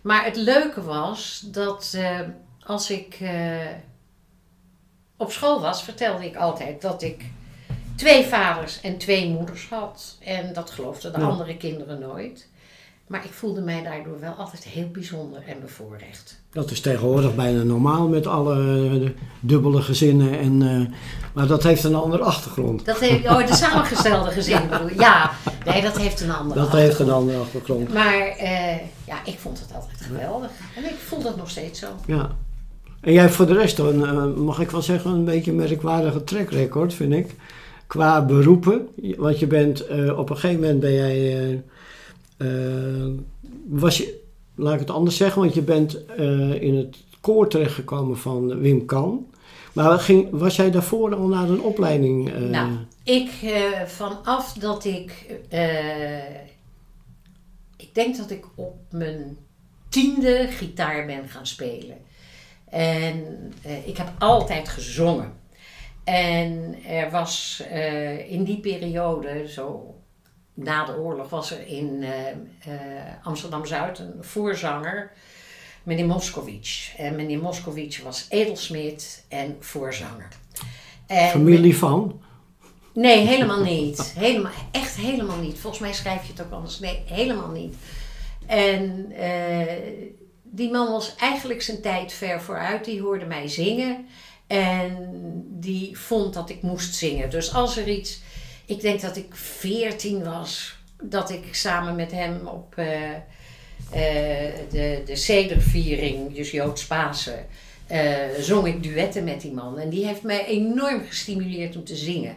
Maar het leuke was dat uh, als ik uh, op school was, vertelde ik altijd dat ik twee vaders en twee moeders had. En dat geloofden de ja. andere kinderen nooit. Maar ik voelde mij daardoor wel altijd heel bijzonder en bevoorrecht. Dat is tegenwoordig bijna normaal met alle uh, dubbele gezinnen. En, uh, maar dat heeft een andere achtergrond. Dat heeft, oh, de samengestelde gezin ja. bedoel Ja, nee, dat heeft een andere Dat heeft een andere achtergrond. Maar uh, ja, ik vond het altijd geweldig. En ik voel dat nog steeds zo. Ja. En jij voor de rest, een, mag ik wel zeggen, een beetje een merkwaardige trackrecord, vind ik. Qua beroepen. Want je bent, op een gegeven moment ben jij... Uh, was je, laat ik het anders zeggen, want je bent uh, in het koor terechtgekomen van Wim Kan. Maar ging, was jij daarvoor al naar een opleiding? Uh... Nou, ik vanaf dat ik. ik denk dat ik op mijn tiende gitaar ben gaan spelen. En ik heb altijd gezongen. En er was in die periode, zo na de oorlog was er in uh, uh, Amsterdam-Zuid een voorzanger, meneer Moskowitz. En meneer Moskowitz was edelsmid en voorzanger. En Familie van? Nee, helemaal niet. Helemaal, echt helemaal niet. Volgens mij schrijf je het ook anders. Nee, helemaal niet. En uh, die man was eigenlijk zijn tijd ver vooruit. Die hoorde mij zingen. En die vond dat ik moest zingen. Dus als er iets ik denk dat ik 14 was, dat ik samen met hem op uh, uh, de, de dus Joods Pasen, uh, zong ik duetten met die man. En die heeft mij enorm gestimuleerd om te zingen.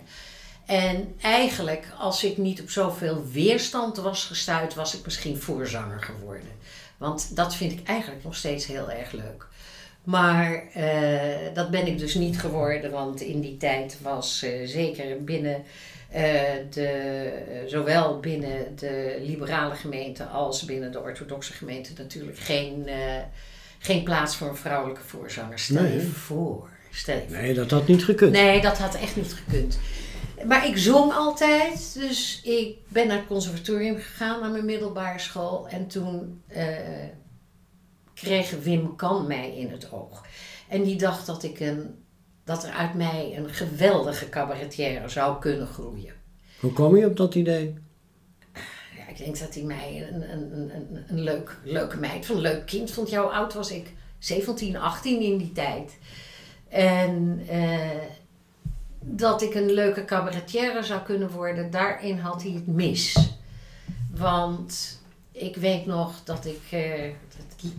En eigenlijk, als ik niet op zoveel weerstand was gestuurd, was ik misschien voorzanger geworden. Want dat vind ik eigenlijk nog steeds heel erg leuk. Maar dat ben ik dus niet geworden, want in die tijd was zeker binnen de, zowel binnen de liberale gemeente als binnen de orthodoxe gemeente natuurlijk geen, geen plaats voor een vrouwelijke voorzanger. Stel nee. je voor. Stel je. Nee, dat had niet gekund. Nee, dat had echt niet gekund. Maar ik zong altijd, dus ik ben naar het conservatorium gegaan, naar mijn middelbare school. En toen kreeg Wim Kan mij in het oog. En die dacht dat, ik een, dat er uit mij een geweldige cabaretière zou kunnen groeien. Hoe kwam je op dat idee? Ja, ik denk dat hij mij een, een, een, een leuk, leuke meid van een leuk kind vond. Jouw oud was ik 17, 18 in die tijd. En eh, dat ik een leuke cabaretière zou kunnen worden, daarin had hij het mis. Want ik weet nog dat ik. Uh, het,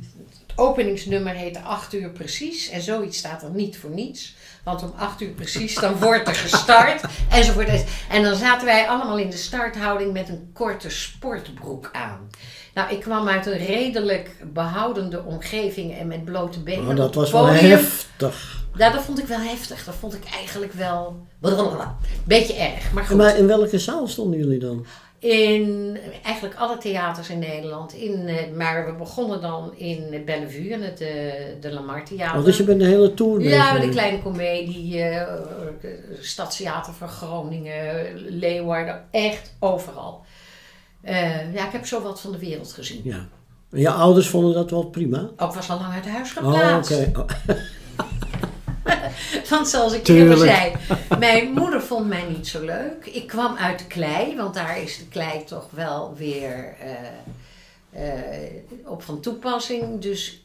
openingsnummer heette 8 uur precies. En zoiets staat er niet voor niets. Want om 8 uur precies dan wordt er gestart. enzovoort. En dan zaten wij allemaal in de starthouding met een korte sportbroek aan. Nou, ik kwam uit een redelijk behoudende omgeving en met blote benen. Oh, dat was wel heftig. Ja, dat vond ik wel heftig. Dat vond ik eigenlijk wel. Een beetje erg. Maar goed. Maar in welke zaal stonden jullie dan? In eigenlijk alle theaters in Nederland. In, eh, maar we begonnen dan in Bellevue, in het, de, eh, de Lamar Theater. Oh, dus je bent de hele tour Ja, de Kleine Comedie, uh, Stadstheater van Groningen, Leeuwarden, echt overal. Uh, ja, ik heb zo wat van de wereld gezien. Ja. En je ouders vonden dat wel prima? Ook was al lang uit huis geplaatst. Oh, oké. Okay. Want zoals ik eerder zei, mijn moeder vond mij niet zo leuk. Ik kwam uit de klei, want daar is de klei toch wel weer uh, uh, op van toepassing. Dus,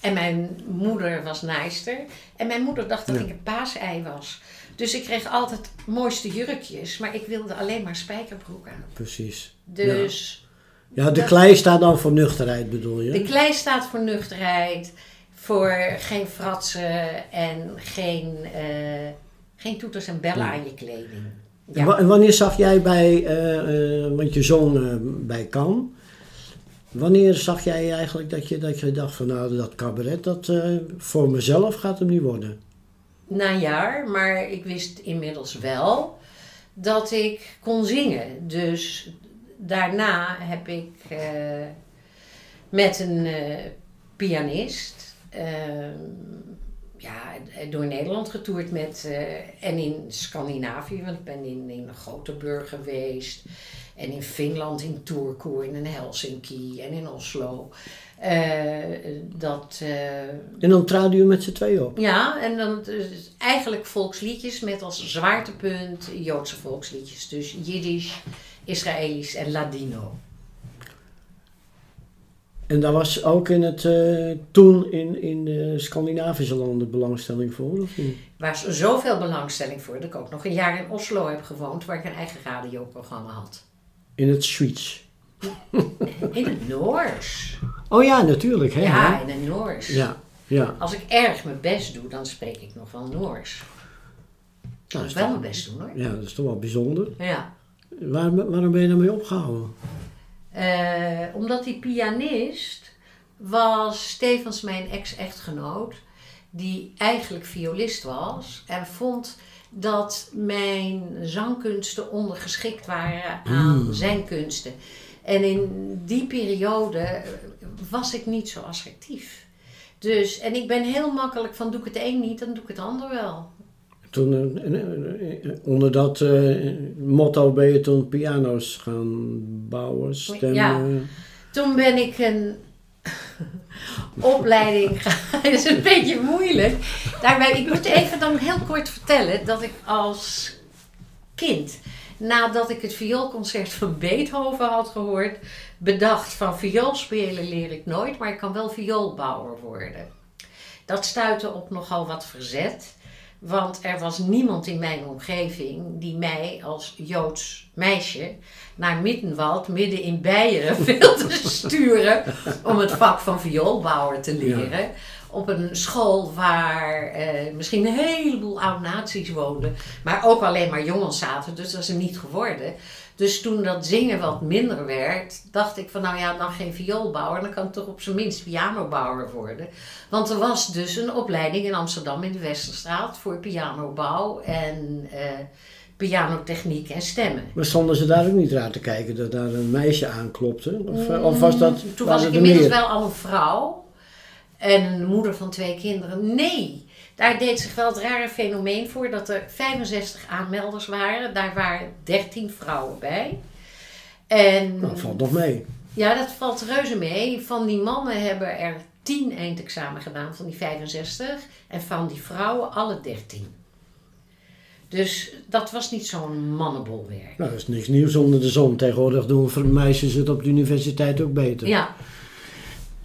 en mijn moeder was naaister. En mijn moeder dacht dat ik een paasei was. Dus ik kreeg altijd mooiste jurkjes, maar ik wilde alleen maar spijkerbroek aan. Precies. Dus. Ja, ja de klei staat dan voor nuchterheid bedoel je? De klei staat voor nuchterheid voor geen fratsen en geen, uh, geen toeters en bellen aan je kleding. Ja. En wanneer zag jij bij, uh, uh, want je zong bij Kan, wanneer zag jij eigenlijk dat je, dat je dacht van nou dat cabaret, dat voor mezelf gaat hem niet worden? Na een jaar, maar ik wist inmiddels wel dat ik kon zingen. Dus daarna heb ik met een pianist ja, door Nederland getoerd met, uh, en in Scandinavië, want ik ben in, in Gothenburg geweest. En in Finland, in Turku, en in Helsinki en in Oslo. Uh, dat, uh, en dan traden u met z'n tweeën op? Ja, en dan dus eigenlijk volksliedjes met als zwaartepunt Joodse volksliedjes. Dus Jiddisch, Israëlisch en Ladino. En daar was ook in het, uh, toen in, in de Scandinavische landen belangstelling voor, of niet? Was zoveel belangstelling voor dat ik ook nog een jaar in Oslo heb gewoond, waar ik een eigen radioprogramma had. In het Zweeds? In het Noors. Oh ja, natuurlijk. Hè, ja, in het Noors. Ja, ja. Als ik erg mijn best doe, dan spreek ik nog wel Noors. Nou, dat is wel mijn best doen hoor. Ja, dat is toch wel bijzonder. Ja. Waar, waarom ben je daarmee opgehouden? Uh, omdat die pianist was tevens mijn ex-echtgenoot, die eigenlijk violist was en vond dat mijn zangkunsten ondergeschikt waren aan hmm. zijn kunsten. En in die periode was ik niet zo assertief. Dus, en ik ben heel makkelijk van doe ik het een niet, dan doe ik het ander wel. Toen, eh, eh, onder dat uh, motto ben je toen piano's gaan bouwen, stemmen. Ja, toen ben ik een opleiding gaan. dat is een beetje moeilijk. Daarbij, ik moet even dan heel kort vertellen dat ik als kind, nadat ik het vioolconcert van Beethoven had gehoord, bedacht van vioolspelen leer ik nooit, maar ik kan wel vioolbouwer worden. Dat stuitte op nogal wat verzet. Want er was niemand in mijn omgeving die mij als Joods meisje naar Mittenwald, midden in Beieren, wilde sturen om het vak van vioolbouwer te leren. op een school waar eh, misschien een heleboel oud-naties woonden, maar ook alleen maar jongens zaten, dus dat is hem niet geworden. Dus toen dat zingen wat minder werd, dacht ik van nou ja, dan geen vioolbouwer, dan kan ik toch op zijn minst pianobouwer worden. Want er was dus een opleiding in Amsterdam in de Westerstraat voor pianobouw en uh, pianotechniek en stemmen. Maar stonden ze daar ook niet raar te kijken dat daar een meisje aanklopte? Of, mm, of was dat... Toen was ik inmiddels wel al een vrouw en een moeder van twee kinderen. Nee, daar deed zich wel het rare fenomeen voor dat er 65 aanmelders waren. Daar waren 13 vrouwen bij. En, dat valt nog mee. Ja, dat valt reuze mee. Van die mannen hebben er 10 eindexamen gedaan, van die 65. En van die vrouwen alle 13. Dus dat was niet zo'n mannenbolwerk. Nou, dat is niks nieuws onder de zon. Tegenwoordig doen meisjes het op de universiteit ook beter. Ja,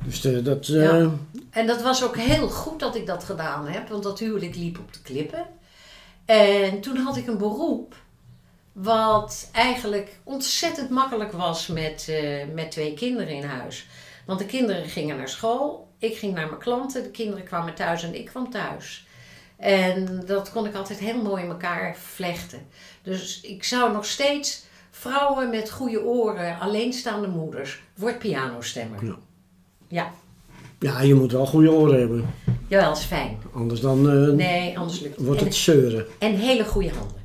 dus uh, dat... Uh... En dat was ook heel goed dat ik dat gedaan heb, want dat huwelijk liep op de klippen. En toen had ik een beroep wat eigenlijk ontzettend makkelijk was met, uh, met twee kinderen in huis. Want de kinderen gingen naar school, ik ging naar mijn klanten, de kinderen kwamen thuis en ik kwam thuis. En dat kon ik altijd heel mooi in elkaar vlechten. Dus ik zou nog steeds vrouwen met goede oren, alleenstaande moeders, wordt pianostemmer. Ja. Ja. Ja, je moet wel goede oren hebben. Jawel, is fijn. Anders dan uh, nee, anders lukt het. wordt het zeuren. En hele goede handen.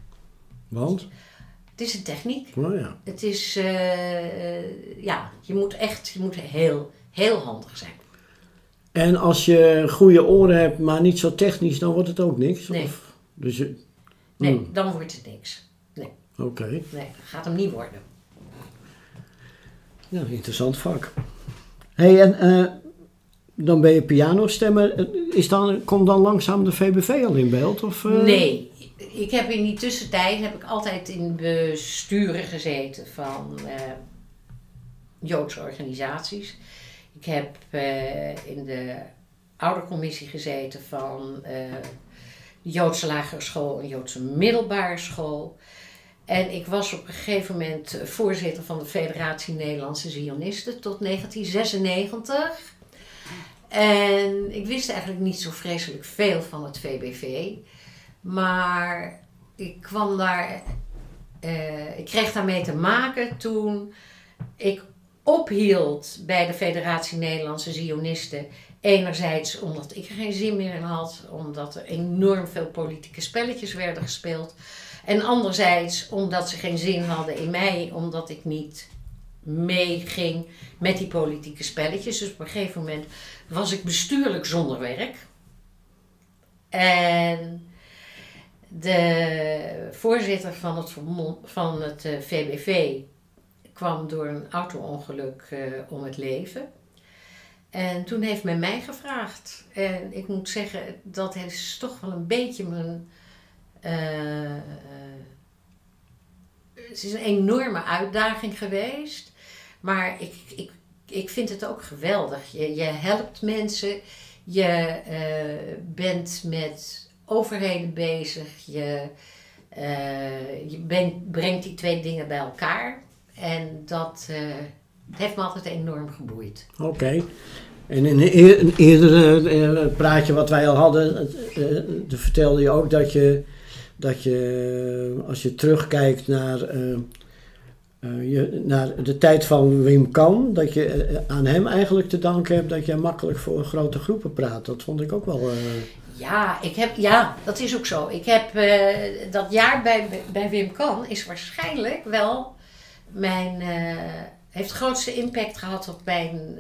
Want? Het is een techniek. Oh ja. Het is, uh, ja, je moet echt, je moet heel, heel handig zijn. En als je goede oren hebt, maar niet zo technisch, dan wordt het ook niks? Nee. Of, dus je, nee, hmm. dan wordt het niks. Nee. Oké. Nee, dat gaat hem niet worden. Ja, interessant vak hey, en uh, dan ben je pianostemmer. Is dan, komt dan langzaam de VBV al in beeld? Of, uh... Nee, ik heb in die tussentijd heb ik altijd in besturen gezeten van uh, Joodse organisaties. Ik heb in de oudercommissie gezeten van Joodse lagere school en Joodse middelbare school. En ik was op een gegeven moment voorzitter van de Federatie Nederlandse Zionisten tot 1996. En ik wist eigenlijk niet zo vreselijk veel van het VBV. Maar ik kwam daar, uh, ik kreeg daarmee te maken toen ik ophield bij de Federatie Nederlandse Zionisten. Enerzijds omdat ik er geen zin meer in had, omdat er enorm veel politieke spelletjes werden gespeeld. En anderzijds omdat ze geen zin hadden in mij, omdat ik niet meeging met die politieke spelletjes. Dus op een gegeven moment was ik bestuurlijk zonder werk. En de voorzitter van het, van het VBV eh, kwam door een auto-ongeluk uh, om het leven. En toen heeft men mij gevraagd. En ik moet zeggen, dat is toch wel een beetje mijn het is een enorme uitdaging geweest. Maar ik, ik, ik vind het ook geweldig. Je, je helpt mensen. Je uh, bent met overheden bezig. Je, je ben, brengt die twee dingen bij elkaar. En dat heeft me altijd enorm geboeid. Oké. En in een eerder praatje wat wij al hadden, vertelde je ook dat je dat je, als je terugkijkt naar, uh, uh, je, naar de tijd van Wim Kan, dat je uh, aan hem eigenlijk te danken hebt dat je makkelijk voor grote groepen praat. Dat vond ik ook wel. Ja, ik heb, ja, dat is ook zo. Ik heb dat jaar bij, bij Wim Kan is waarschijnlijk wel mijn. heeft grootste impact gehad op mijn.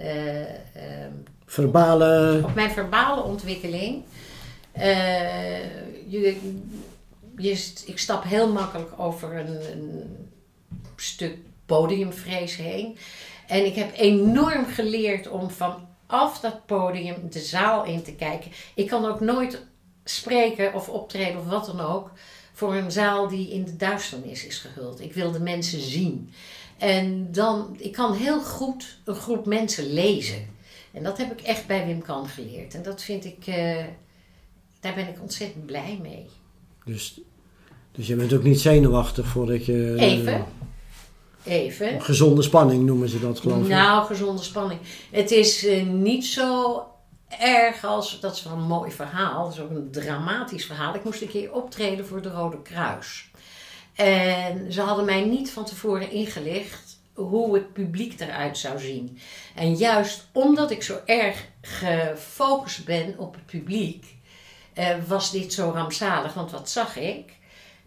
verbale. Op, op mijn verbale ontwikkeling. je, ik stap heel makkelijk over een, een stuk podiumvrees heen. En ik heb enorm geleerd om vanaf dat podium de zaal in te kijken. Ik kan ook nooit spreken of optreden of wat dan ook voor een zaal die in de duisternis is gehuld. Ik wil de mensen zien. En dan, ik kan heel goed een groep mensen lezen. En dat heb ik echt bij Wim Kan geleerd. En dat vind ik, uh, daar ben ik ontzettend blij mee. Dus, dus je bent ook niet zenuwachtig voordat je... Even. Even. Gezonde spanning noemen ze dat geloof ik. Nou, gezonde spanning. Het is uh, niet zo ergens, dat is wel een mooi verhaal, dat is ook een dramatisch verhaal. Ik moest een keer optreden voor de Rode Kruis. En ze hadden mij niet van tevoren ingelicht hoe het publiek eruit zou zien. En juist omdat ik zo erg gefocust ben op het publiek, eh, was dit zo rampzalig. Want wat zag ik?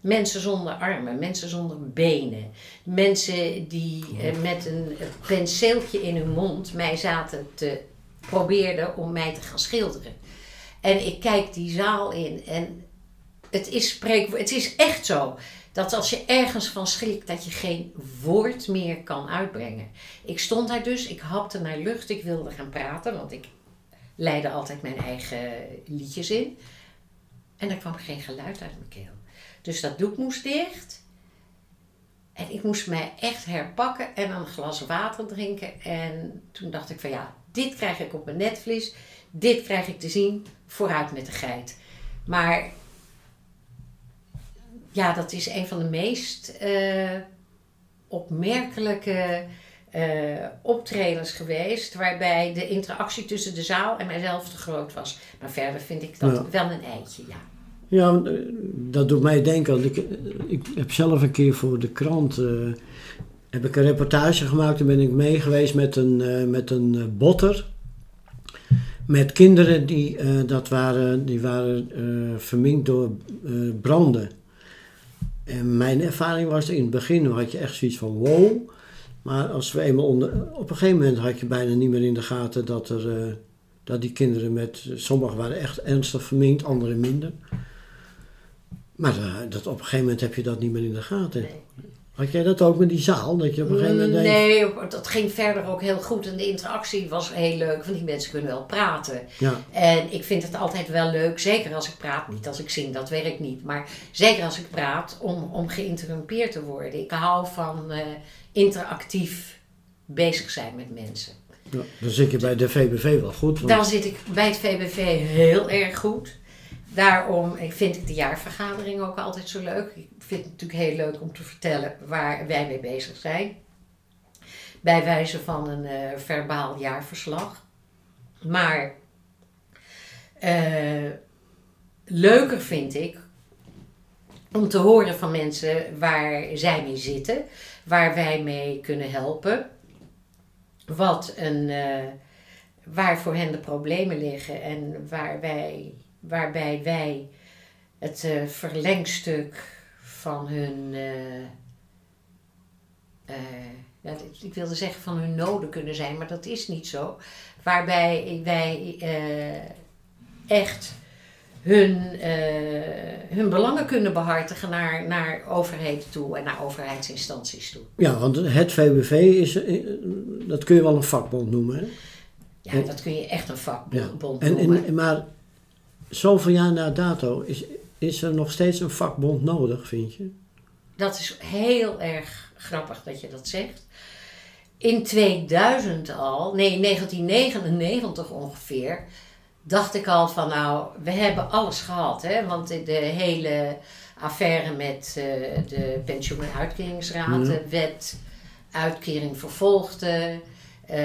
Mensen zonder armen, mensen zonder benen. Mensen die eh, met een penseeltje in hun mond mij zaten te probeerden om mij te gaan schilderen. En ik kijk die zaal in en het is, spreek, het is echt zo dat als je ergens van schrikt, dat je geen woord meer kan uitbrengen. Ik stond daar dus, ik hapte naar lucht, ik wilde gaan praten, want ik leidde altijd mijn eigen liedjes in. En er kwam geen geluid uit mijn keel. Dus dat doek moest dicht. En ik moest mij echt herpakken en een glas water drinken. En toen dacht ik van ja, dit krijg ik op mijn netvlies. Dit krijg ik te zien. Vooruit met de geit. Maar ja, dat is een van de meest uh, opmerkelijke uh, optredens geweest. Waarbij de interactie tussen de zaal en mijzelf te groot was. Maar verder vind ik dat wel een eitje, ja. Ja, eh, dat doet mij denken. Ik, ik heb zelf een keer voor de krant uh, heb ik een reportage gemaakt. Toen ben ik mee geweest met een, met een botter. Met kinderen die, dat waren, die waren verminkt door branden. En mijn ervaring was in het begin had je echt zoiets van wow. Maar als we eenmaal onder, op een gegeven moment had je bijna niet meer in de gaten dat, er, dat die kinderen met, sommigen waren echt ernstig verminkt, anderen minder. Maar uh, dat, op een gegeven moment heb je dat niet meer in de gaten. Nee. Had jij dat ook met die zaal? Dat je op een gegeven moment Nee, dat ging verder ook heel goed. En de interactie was heel leuk. Want die mensen kunnen wel praten. Ja. En ik vind het altijd wel leuk. Zeker als ik praat. Niet als ik zing, dat werkt niet. Maar zeker als ik praat. Om, om geïnterrumpeerd te worden. Ik hou van uh, interactief bezig zijn met mensen. Ja, dan zit je bij de VBV wel goed. Want... Dan zit ik bij het VBV heel erg goed. Daarom vind ik de jaarvergadering ook altijd zo leuk. Ik vind het natuurlijk heel leuk om te vertellen waar wij mee bezig zijn. Bij wijze van een uh, verbaal jaarverslag. Maar uh, leuker vind ik om te horen van mensen waar zij mee zitten, waar wij mee kunnen helpen, wat een, uh, waar voor hen de problemen liggen en waar wij waarbij wij het uh, verlengstuk van hun, uh, uh, ja, ik wilde zeggen van hun noden kunnen zijn, maar dat is niet zo. Waarbij wij echt hun, hun belangen kunnen behartigen naar, naar overheden toe en naar overheidsinstanties toe. Ja, want het VBV is, dat kun je wel een vakbond noemen. Hè? Ja, dat kun je echt een vakbond ja. noemen. En, maar zoveel jaar na dato, is, is er nog steeds een vakbond nodig, vind je? Dat is heel erg grappig dat je dat zegt. In 2000 al, nee, 1999 ongeveer, dacht ik al van nou, we hebben alles gehad. Hè? Want de, hele affaire met uh, de pensioen- en uitkeringsraad, wet uitkering vervolgde uh,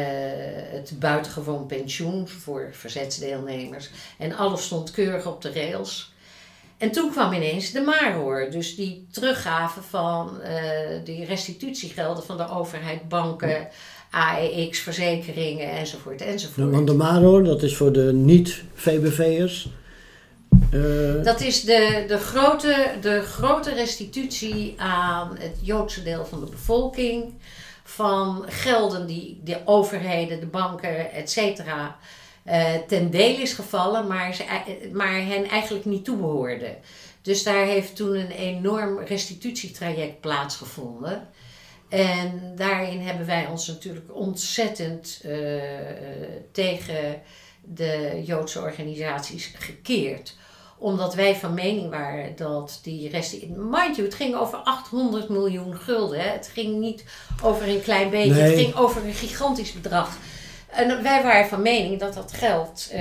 het buitengewoon pensioen voor verzetsdeelnemers. En alles stond keurig op de rails. En toen kwam ineens de Marhoor, dus die teruggave van uh, die restitutiegelden van de overheid, banken, AEX, verzekeringen enzovoort enzovoort. Want de Marhoor, dat is voor de niet-VBV'ers. Uh... Dat is de, de, grote, de grote restitutie aan het Joodse deel van de bevolking van gelden die de overheden, de banken, et cetera, uh, ten deel is gevallen, maar, ze, maar hen eigenlijk niet toebehoorden. Dus daar heeft toen een enorm restitutietraject plaatsgevonden. En daarin hebben wij ons natuurlijk ontzettend uh, tegen de Joodse organisaties gekeerd omdat wij van mening waren dat die rest. Mind you, het ging over 800 miljoen gulden. Hè? Het ging niet over een klein beetje. Het ging over een gigantisch bedrag. En wij waren van mening dat dat geld uh,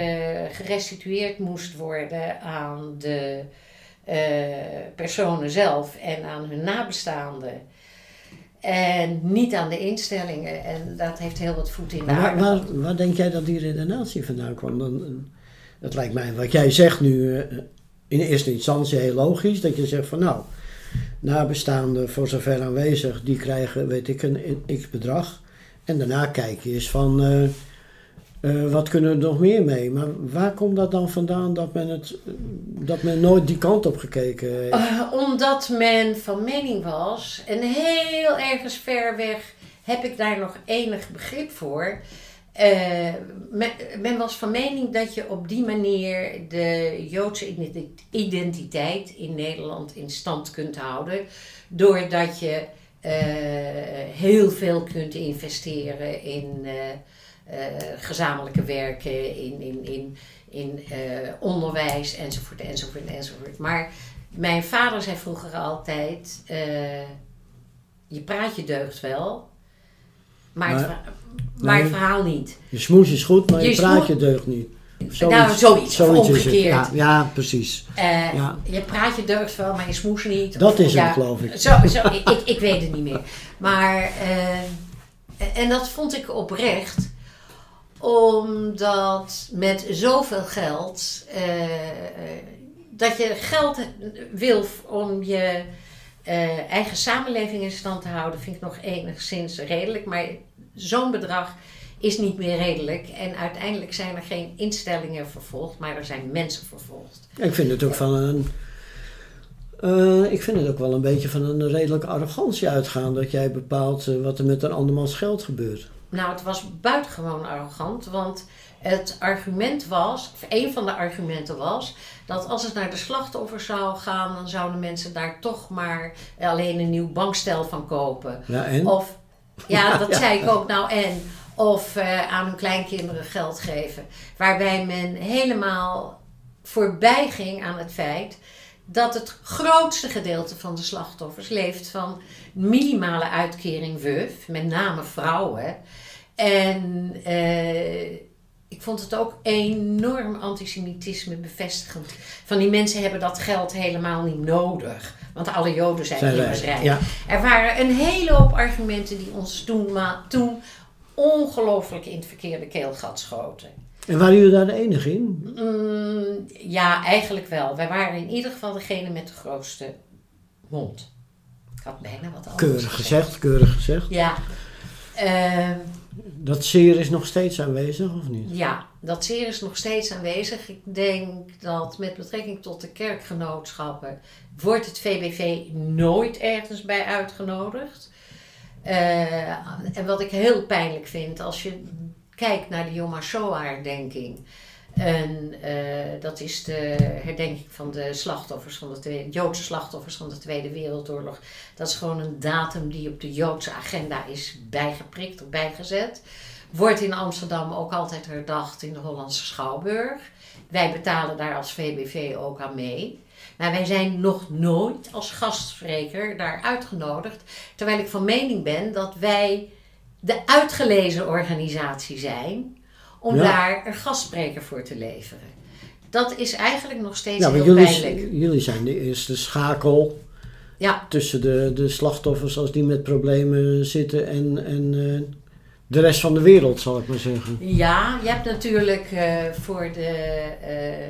gerestitueerd moest worden aan de uh, personen zelf en aan hun nabestaanden. En niet aan de instellingen. En dat heeft heel wat voet in de aarde. waar, waar denk jij dat die redenatie vandaan kwam? Dan, eh, dat lijkt mij, wat jij zegt nu, eh, in eerste instantie heel logisch. Dat je zegt van nou, nabestaanden voor zover aanwezig, die krijgen, weet ik, een x bedrag. En daarna kijk je eens van, eh, eh, wat kunnen we nog meer mee? Maar waar komt dat dan vandaan dat men, het, dat men nooit die kant op gekeken heeft? Omdat men van mening was, en heel ergens ver weg heb ik daar nog enig begrip voor. Eh, men, was van mening dat je op die manier de Joodse identi- identiteit in Nederland in stand kunt houden. Doordat je eh, heel veel kunt investeren in eh, gezamenlijke werken, in, in, in, in onderwijs enzovoort, enzovoort, enzovoort. Maar mijn vader zei vroeger altijd: je praatje deugt wel, maar, het, Maar- het verhaal niet. Je smoes is goed, maar je, Je praatje deugt niet. Of Nou, zoiets, het. omgekeerd. Ja, ja, precies. Eh, Ja. Je praatje deugt wel, maar je smoes niet. Dat Of- is ja, geloof ik. Zo, zo, ik, ik, weet het niet meer. Maar, eh, en dat vond ik oprecht, omdat met zoveel geld, eh, dat je geld wil om je eh, eigen samenleving in stand te houden, vind ik nog enigszins redelijk. Maar zo'n bedrag is niet meer redelijk. En uiteindelijk zijn er geen instellingen vervolgd, maar er zijn mensen vervolgd. Ik vind het ook van een. eh, ik vind het ook wel een beetje van een redelijke arrogantie uitgaan dat jij bepaalt eh, wat er met een andermans geld gebeurt. Nou, het was buitengewoon arrogant, want het argument was, of een van de argumenten was, dat als het naar de slachtoffers zou gaan, dan zouden mensen daar toch maar alleen een nieuw bankstel van kopen. Ja, en? Of, ja, dat Ja. zei ik ook nou en. Of eh, aan hun kleinkinderen geld geven. Waarbij men helemaal voorbij ging aan het feit dat het grootste gedeelte van de slachtoffers leeft van minimale uitkering WUF, met name vrouwen. En eh, ik vond het ook enorm antisemitisme bevestigend. Van die mensen hebben dat geld helemaal niet nodig. Want alle Joden zijn, Zijn immers rijk. ja. Er waren een hele hoop argumenten die ons toen, toen ongelooflijk in het verkeerde keelgat schoten. En waren jullie daar de enige in? Mm, ja, eigenlijk wel. Wij waren in ieder geval degene met de grootste mond. Ik had bijna wat anders Keurig gezegd, keurig gezegd. Ja. Ehm, Dat zeer is nog steeds aanwezig, of niet? ja, dat zeer is nog steeds aanwezig. Ik denk dat met betrekking tot de kerkgenootschappen wordt het VBV nooit ergens bij uitgenodigd. Eh, en wat ik heel pijnlijk vind, als je kijkt naar de Yom HaShoah-herdenking. En eh, dat is de herdenking van de slachtoffers van de Joodse slachtoffers van de Tweede Wereldoorlog. Dat is gewoon een datum die op de Joodse agenda is bijgeprikt of bijgezet. Wordt in Amsterdam ook altijd herdacht in de Hollandse Schouwburg. Wij betalen daar als VBV ook aan mee. Maar wij zijn nog nooit als gastspreker daar uitgenodigd. Terwijl ik van mening ben dat wij de uitgelezen organisatie zijn om Ja. daar een gastspreker voor te leveren. Dat is eigenlijk nog steeds Ja, heel jullie, pijnlijk. jullie zijn de eerste schakel Ja, tussen de, de slachtoffers als die met problemen zitten en, en eh, de rest van de wereld, zal ik maar zeggen. Ja, je hebt natuurlijk eh, voor de eh,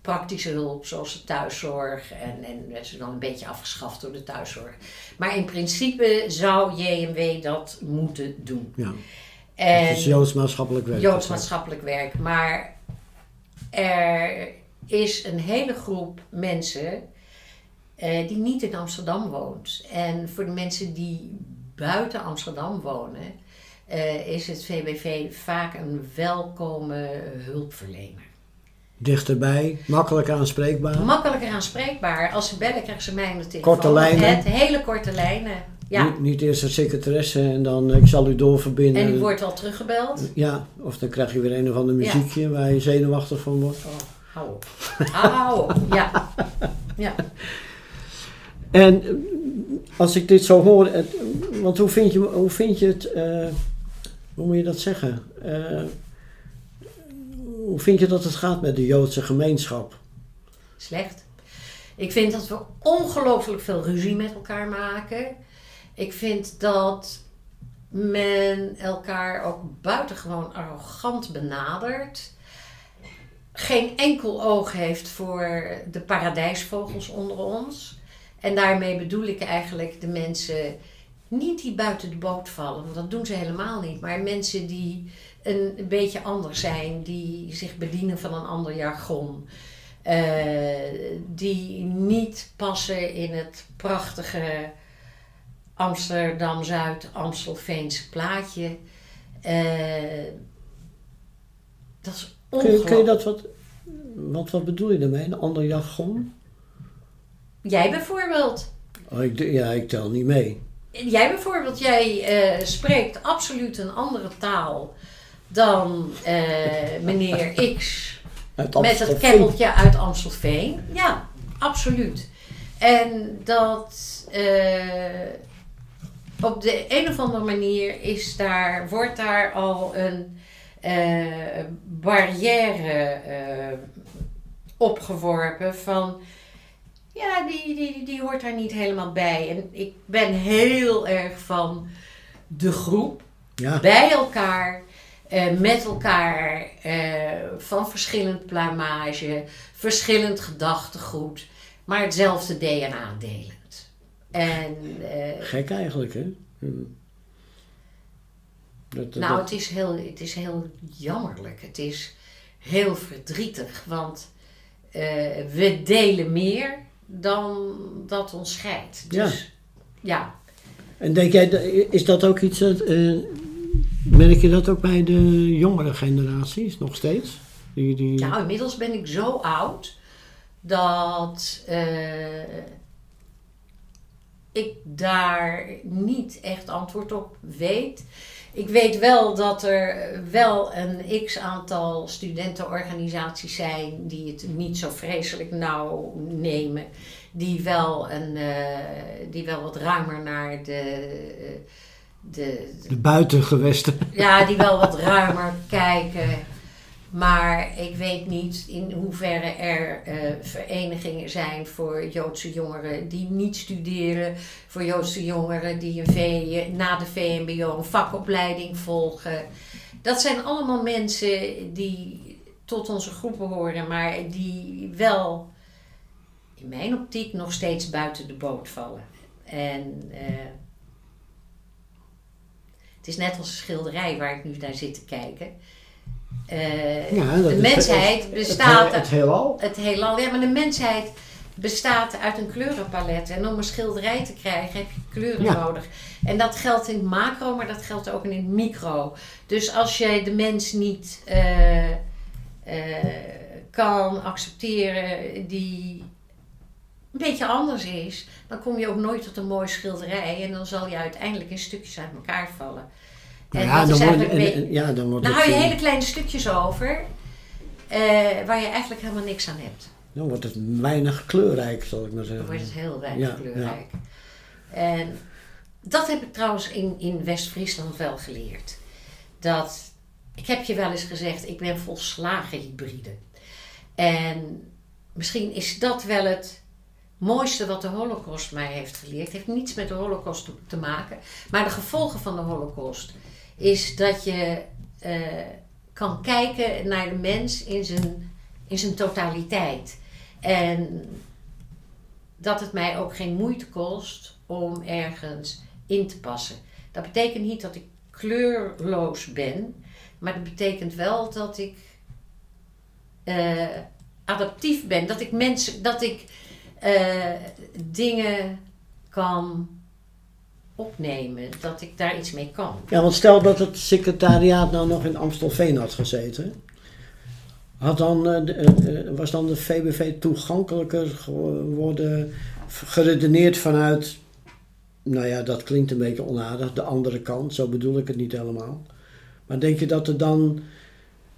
praktische hulp, zoals de thuiszorg, en, en dat is dan een beetje afgeschaft door de thuiszorg. Maar in principe zou JMW dat moeten doen. Ja. En Het is Joods maatschappelijk werk. Joods maatschappelijk werk. Maar er is een hele groep mensen eh, die niet in Amsterdam woont. En voor de mensen die buiten Amsterdam wonen, eh, is het VBV vaak een welkome hulpverlener. Dichterbij, makkelijk aanspreekbaar. Makkelijker aanspreekbaar. Als ze bellen, krijgen ze mij de telefoon. Korte lijnen. Het, hele korte lijnen. Ja. Niet, niet eerst een secretaresse en dan eh, ik zal u doorverbinden. En die wordt wel teruggebeld. Ja, of dan krijg je weer een of ander muziekje waar je zenuwachtig van wordt. Oh, hou op. hou op. Ja. ja. En eh, als ik dit zo hoor, het, want hoe vind je, hoe vind je het, eh, hoe moet je dat zeggen? Eh, hoe vind je dat het gaat met de Joodse gemeenschap? Slecht. Ik vind dat we ongelooflijk veel ruzie met elkaar maken. Ik vind dat men elkaar ook buitengewoon arrogant benadert. Geen enkel oog heeft voor de paradijsvogels onder ons. En daarmee bedoel ik eigenlijk de mensen niet die buiten de boot vallen, want dat doen ze helemaal niet. Maar mensen die een beetje anders zijn, die zich bedienen van een ander jargon. Uh, die niet passen in het prachtige Amsterdam-Zuid, Amstelveense plaatje. Uh, dat is ongelooflijk. Kun, je dat wat, wat, wat bedoel je daarmee? Een ander jargon? Jij bijvoorbeeld. Oh, ik, ja, ik tel niet mee. Jij bijvoorbeeld, jij uh, spreekt absoluut een andere taal dan uh, meneer X met het keppeltje uit Amstelveen. Ja, absoluut. En dat uh, op de een of andere manier is daar, wordt daar al een uh, barrière uh, opgeworpen van ja, die, die, die hoort daar niet helemaal bij. En ik ben heel erg van de groep ja. bij elkaar uh, met elkaar uh, van verschillend plumage, verschillend gedachtegoed, maar hetzelfde DNA delend. En, uh, Gek eigenlijk, hè? Dat, nou, Het, is heel, het is heel jammerlijk. Het is heel verdrietig, want we delen meer dan dat ons scheidt. Dus, ja. ja. En denk jij, is dat ook iets dat Merk je dat ook bij de jongere generaties nog steeds? Die, die... Nou, inmiddels ben ik zo oud dat uh, ik daar niet echt antwoord op weet. Ik weet wel dat er wel een x aantal studentenorganisaties zijn die het niet zo vreselijk nauw nemen. Die wel, een, uh, die wel wat ruimer naar de. Uh, de, de buitengewesten. Ja, die wel wat ruimer kijken. Maar ik weet niet in hoeverre er uh, verenigingen zijn voor Joodse jongeren die niet studeren. Voor Joodse jongeren die een v, na de VMBO een vakopleiding volgen. Dat zijn allemaal mensen die tot onze groep behoren, maar die wel in mijn optiek nog steeds buiten de boot vallen. En... Uh, het is net als een schilderij waar ik nu naar zit te kijken. Uh, ja, de mensheid bestaat. Het, het, heelal? Het heelal, ja, maar de mensheid bestaat uit een kleurenpalet. En om een schilderij te krijgen heb je kleuren nodig. En dat geldt in het macro, maar dat geldt ook in het micro. Dus als je de mens niet uh, uh, kan accepteren die een beetje anders is, dan kom je ook nooit tot een mooi schilderij. En dan zal je uiteindelijk in stukjes uit elkaar vallen. En ja, dan ja, dan wordt dan hou je hele kleine stukjes over, uh, waar je eigenlijk helemaal niks aan hebt. Dan wordt het weinig kleurrijk, zal ik maar zeggen. Dan wordt het heel weinig kleurrijk. Ja. En dat heb ik trouwens in, in West-Friesland wel geleerd. Dat, ik heb je wel eens gezegd, ik ben volslagen hybride. En misschien is dat wel het mooiste wat de Holocaust mij heeft geleerd. Het heeft niets met de Holocaust te maken. Maar de gevolgen van de Holocaust is dat je uh, kan kijken naar de mens in zijn, in zijn totaliteit. En dat het mij ook geen moeite kost om ergens in te passen. Dat betekent niet dat ik kleurloos ben, maar dat betekent wel dat ik uh, adaptief ben. Dat ik mensen, dat ik uh, dingen kan opnemen, dat ik daar iets mee kan. Ja, want stel dat het secretariaat nou nog in Amstelveen had gezeten. Had dan, uh, was dan de VBV toegankelijker geworden, geredeneerd vanuit, nou ja, dat klinkt een beetje onaardig, de andere kant, zo bedoel ik het niet helemaal. Maar denk je dat er dan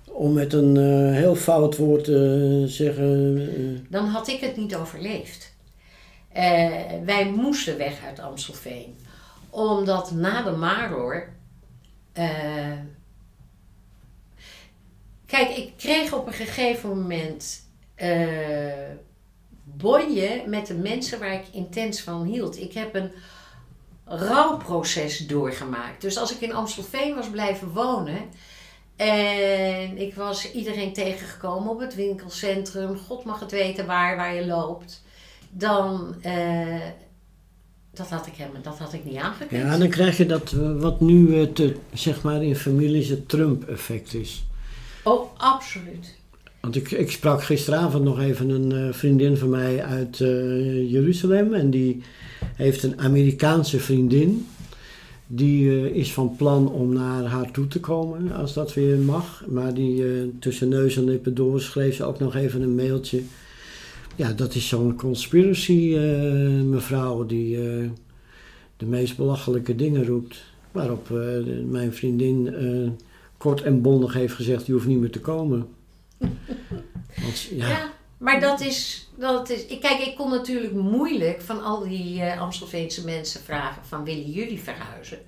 om met een uh, heel fout woord te zeggen. Uh, dan had ik het niet overleefd. Wij moesten weg uit Amstelveen. Omdat na de Maror. kijk, ik kreeg op een gegeven moment. bonje met de mensen waar ik intens van hield. Ik heb een rouwproces doorgemaakt. Dus als ik in Amstelveen was blijven wonen en ik was iedereen tegengekomen op het winkelcentrum, God mag het weten waar, waar je loopt, dan. Uh, dat had ik helemaal, dat had ik niet aangekund. Ja, dan krijg je dat eh, wat nu uh, te, zeg maar in families het Trump-effect is. Oh, absoluut. Want ik, ik sprak gisteravond nog even een vriendin van mij uit Jeruzalem en die heeft een Amerikaanse vriendin. Die uh, is van plan om naar haar toe te komen, als dat weer mag. Maar die uh, tussen neus en lippen door schreef ze ook nog even een mailtje. Ja, dat is zo'n conspiracy uh, mevrouw die de meest belachelijke dingen roept. Waarop mijn vriendin kort en bondig heeft gezegd, je hoeft niet meer te komen. Want, ja, ja maar dat is, dat is. Kijk, ik kon natuurlijk moeilijk van al die uh, Amstelveense mensen vragen: van willen jullie verhuizen?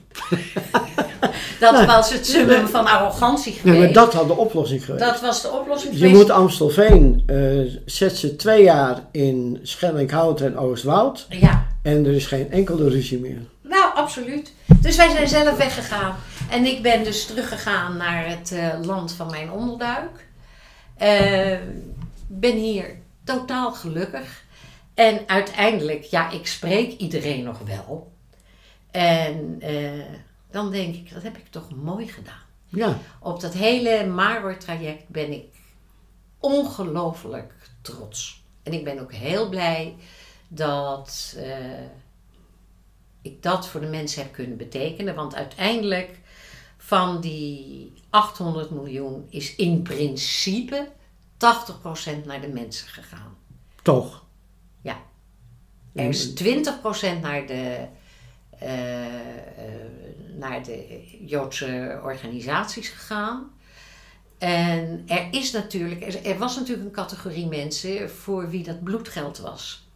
dat nou, was het summum van arrogantie geweest. Nee, maar dat had de oplossing geweest. Dat was de oplossing Je moet Amstelveen, uh, zet ze twee jaar in Schellinghout en Oostwoud. Ja. En er is geen enkele ruzie meer. Nou, absoluut. Dus wij zijn zelf weggegaan. En ik ben dus teruggegaan naar het uh, land van mijn onderduik. Ben hier totaal gelukkig. En uiteindelijk, ja, ik spreek iedereen nog wel. En uh, dan denk ik, dat heb ik toch mooi gedaan. Ja. Op dat hele Maror-traject ben ik ongelooflijk trots. En ik ben ook heel blij dat uh, ik dat voor de mensen heb kunnen betekenen. Want uiteindelijk van die 800 miljoen is in principe 80% naar de mensen gegaan. Toch? Ja. Er is 20% naar de, uh, naar de Joodse organisaties gegaan. En er is natuurlijk, er was natuurlijk een categorie mensen voor wie dat bloedgeld was.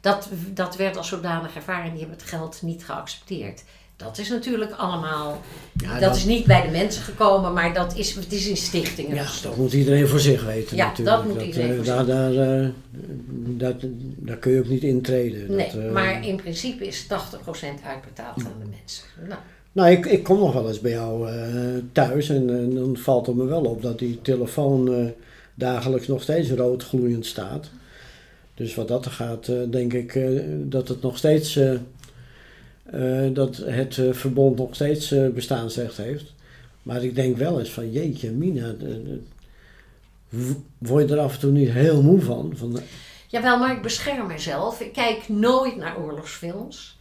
dat, dat werd als zodanig ervaren en die hebben het geld niet geaccepteerd. Dat is natuurlijk allemaal. Ja, dat, is niet bij de mensen gekomen, maar dat is, het is in stichtingen. Ja, dat moet iedereen voor zich weten. Ja, natuurlijk. dat moet dat, iedereen uh, daar, daar, uh, daar, daar, kun je ook niet intreden. Nee, dat, uh, maar in principe is 80% uitbetaald aan de mensen. Nou. Nou, ik, ik kom nog wel eens bij jou thuis en, en, dan valt het me wel op dat die telefoon dagelijks nog steeds rood gloeiend staat. Dus wat dat er gaat, denk ik dat het nog steeds dat het uh, verbond nog steeds uh, bestaansrecht heeft. Maar ik denk wel eens van jeetje, Mina, word je er af en toe niet heel moe van? van Jawel, maar ik bescherm mezelf. Ik kijk nooit naar oorlogsfilms.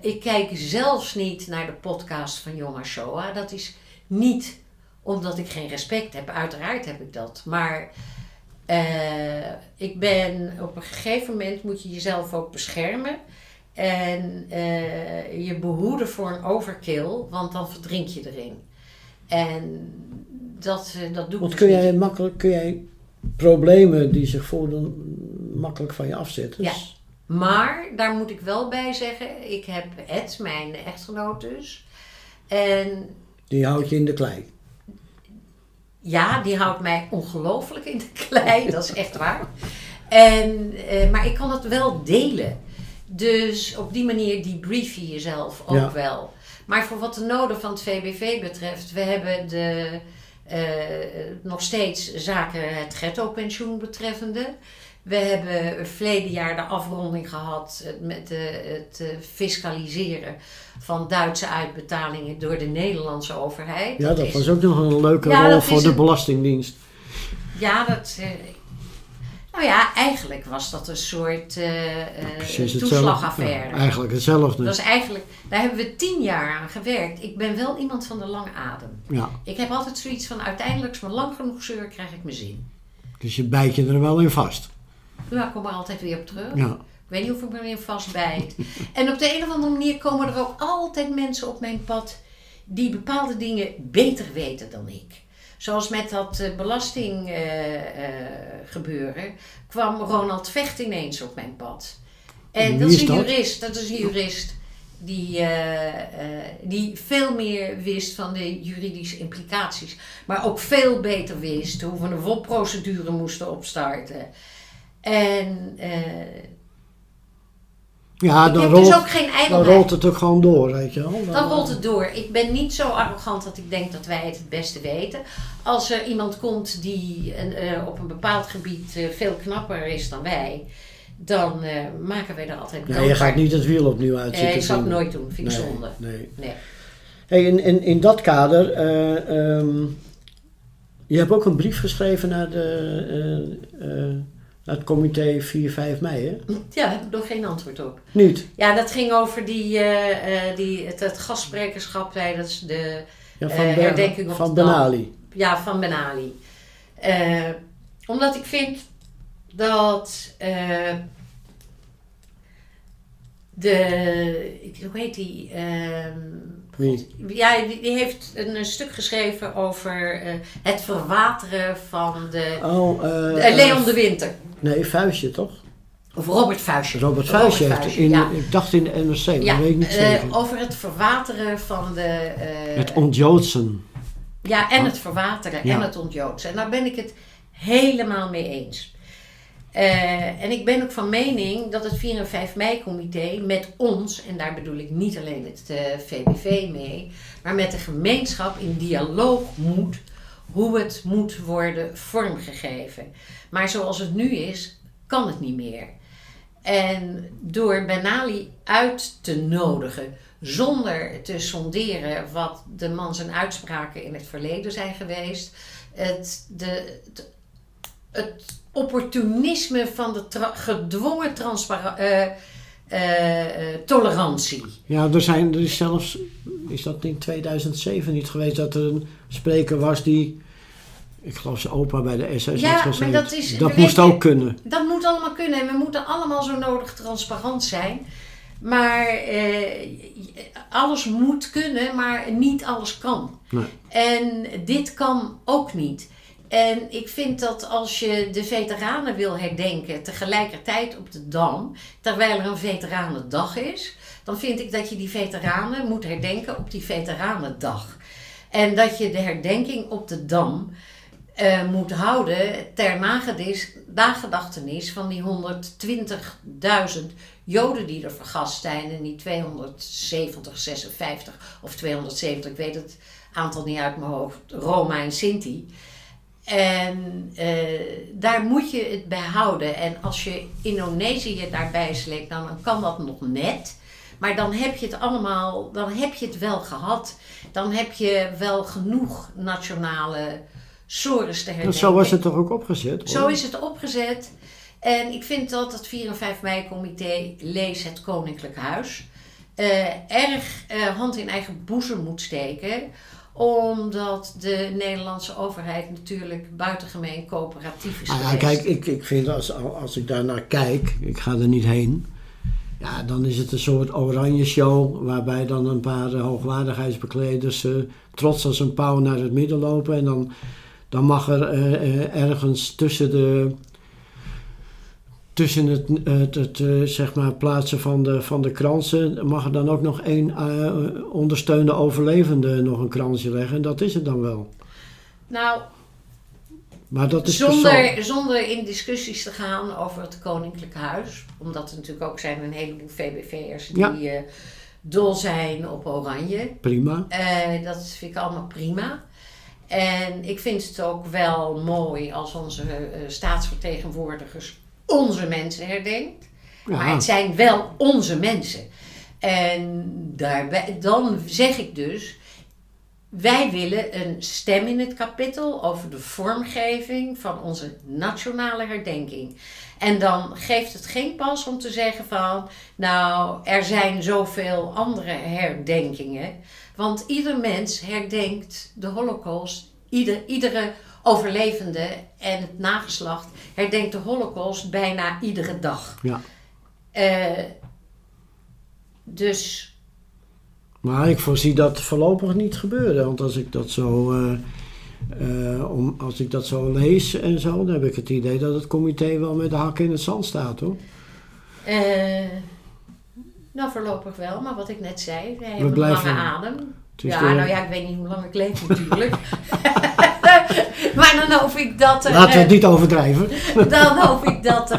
ik kijk zelfs niet naar de podcast van Yom HaShoah. Dat is niet omdat ik geen respect heb. Uiteraard heb ik dat. Maar ik ben op een gegeven moment moet je jezelf ook beschermen. En uh, je behoeden voor een overkill, want dan verdrink je erin. En dat, uh, dat doe ik. kun jij makkelijk, kun jij problemen die zich voordoen, makkelijk van je afzetten? Ja. Maar daar moet ik wel bij zeggen, ik heb Ed, mijn echtgenoot dus. En die houdt je in de klei. Ja, die houdt mij ongelooflijk in de klei, dat is echt waar. En, uh, maar ik kan het wel delen. Dus op die manier debrief je jezelf ook wel. Maar voor wat de noden van het VBV betreft, we hebben de, uh, nog steeds zaken het ghetto-pensioen betreffende. We hebben verleden jaar de afronding gehad met de, het eh, fiscaliseren van Duitse uitbetalingen door de Nederlandse overheid. Ja, dat, was ook nog een leuke rol voor de Belastingdienst. Ja, dat, eh, nou ja, eigenlijk was dat een soort uh, toeslagaffaire. eigenlijk hetzelfde. Dat is eigenlijk, daar hebben we tien jaar aan gewerkt. Ik ben wel iemand van de lange adem. Ja. Ik heb altijd zoiets van uiteindelijk, als maar lang genoeg zeur, krijg ik mijn zin. Dus je bijt je er wel in vast? Ja, ik kom er altijd weer op terug. Ja. Ik weet niet of ik me erin vastbijt. en op de een of andere manier komen er ook altijd mensen op mijn pad die bepaalde dingen beter weten dan ik. Zoals met dat uh, belastinggebeuren uh, kwam Ronald Vecht ineens op mijn pad. En dat is, een jurist, dat is een jurist die, die veel meer wist van de juridische implicaties. Maar ook veel beter wist hoe we een WOP-procedure moesten opstarten. En ja, rol... dus ook geen dan rolt het ook gewoon door, weet je wel. Dan, rolt het door. Ik ben niet zo arrogant dat ik denk dat wij het het beste weten. Als er iemand komt die uh, op een bepaald gebied uh, veel knapper is dan wij, dan uh, maken wij er altijd Ja, je gaat niet het wiel opnieuw uitzitten. ik zou het nooit doen, vind ik nee, zonde. Nee. nee. Hey, in, in, in dat kader, um, je hebt ook een brief geschreven naar de het comité 4, 5 mei, hè? Ja, heb ik nog geen antwoord op. Niet? Ja, dat ging over die, uh, die, het, het gastsprekerschap tijdens de ja, van uh, herdenking Van Benali. Ja, van Benali. Uh, omdat ik vind dat de, hoe heet die? Ehm, Wie? Ja, die, heeft een, stuk geschreven over het verwateren van de, oh, de Leon de Winter. Nee, Vuistje toch? Of Robert Vuistje. Robert Vuistje heeft in, ik dacht in de NRC, ja, maar weet ik niet zeker. Uh, over het verwateren van de... Uh, het ontjoodsen. Ja, en het verwateren en het ontjoodsen. En daar ben ik het helemaal mee eens. Uh, en ik ben ook van mening dat het 4 en 5 mei comité met ons, en daar bedoel ik niet alleen het VBV mee, maar met de gemeenschap in dialoog moet hoe het moet worden vormgegeven. Maar zoals het nu is, kan het niet meer. En door Benali uit te nodigen, zonder te sonderen wat de man zijn uitspraken in het verleden zijn geweest, het, de, het, opportunisme van de gedwongen uh, uh, tolerantie. Ja, er, zijn, er is zelfs, is dat in 2007 niet geweest, dat er een spreker was die ik geloof zijn opa bij de SS ja, maar dat, is, dat moest ook kunnen. Dat moet allemaal kunnen. En we moeten allemaal zo nodig transparant zijn. Maar eh, alles moet kunnen, maar niet alles kan. Nee. En dit kan ook niet. En ik vind dat als je de veteranen wil herdenken tegelijkertijd op de Dam, terwijl er een veteranendag is, dan vind ik dat je die veteranen moet herdenken op die veteranendag. En dat je de herdenking op de Dam uh, moet houden ter nagedachtenis van die 120.000 Joden die er vergast zijn en die 270, 56 of 270, ik weet het aantal niet uit mijn hoofd, Roma en Sinti. En uh, daar moet je het bij houden. En als je Indonesië daarbij sleept, dan kan dat nog net. Maar dan heb je het allemaal, dan heb je het wel gehad. Dan heb je wel genoeg nationale sores te herdenken. Zo was het toch ook opgezet? Zo is het opgezet. En ik vind dat het 4 en 5 mei comité Lees het Koninklijk Huis uh, erg uh, hand in eigen boezem moet steken omdat de Nederlandse overheid natuurlijk buitengemeen coöperatief is. Ah, ja, kijk, ik, ik vind als, als ik daar naar kijk, ik ga er niet heen. Ja, dan is het een soort oranje show waarbij dan een paar hoogwaardigheidsbekleders uh, trots als een pauw naar het midden lopen. En dan dan mag er eh, eh, ergens tussen de tussen het, het, het zeg maar plaatsen van de, van de kransen mag er dan ook nog één uh, ondersteunde overlevende nog een kransje leggen. En dat is het dan wel. Nou, maar dat is zonder, zonder in discussies te gaan over het Koninklijk Huis. Omdat er natuurlijk ook zijn een heleboel VBV'ers die dol zijn op oranje. Prima. dat vind ik allemaal prima. En ik vind het ook wel mooi als onze uh, staatsvertegenwoordigers onze mensen herdenkt. Maar het zijn wel onze mensen. En daarbij, dan zeg ik dus, wij willen een stem in het kapitel over de vormgeving van onze nationale herdenking. En dan geeft het geen pas om te zeggen van, nou, er zijn zoveel andere herdenkingen. Want ieder mens herdenkt de Holocaust, ieder, iedere overlevende en het nageslacht herdenkt de Holocaust bijna iedere dag. Ja. Uh, dus. Maar ik voorzie dat voorlopig niet gebeuren. Want als ik dat zo. Uh, uh, om, als ik dat zo lees en zo, dan heb ik het idee dat het comité wel met de hakken in het zand staat hoor. Nou, voorlopig wel, maar wat ik net zei, wij hebben een lange adem. Ja, nou ja, ik weet niet hoe lang ik leef natuurlijk. maar dan hoop ik dat er... Laten we het eh, niet overdrijven. dan hoop ik dat er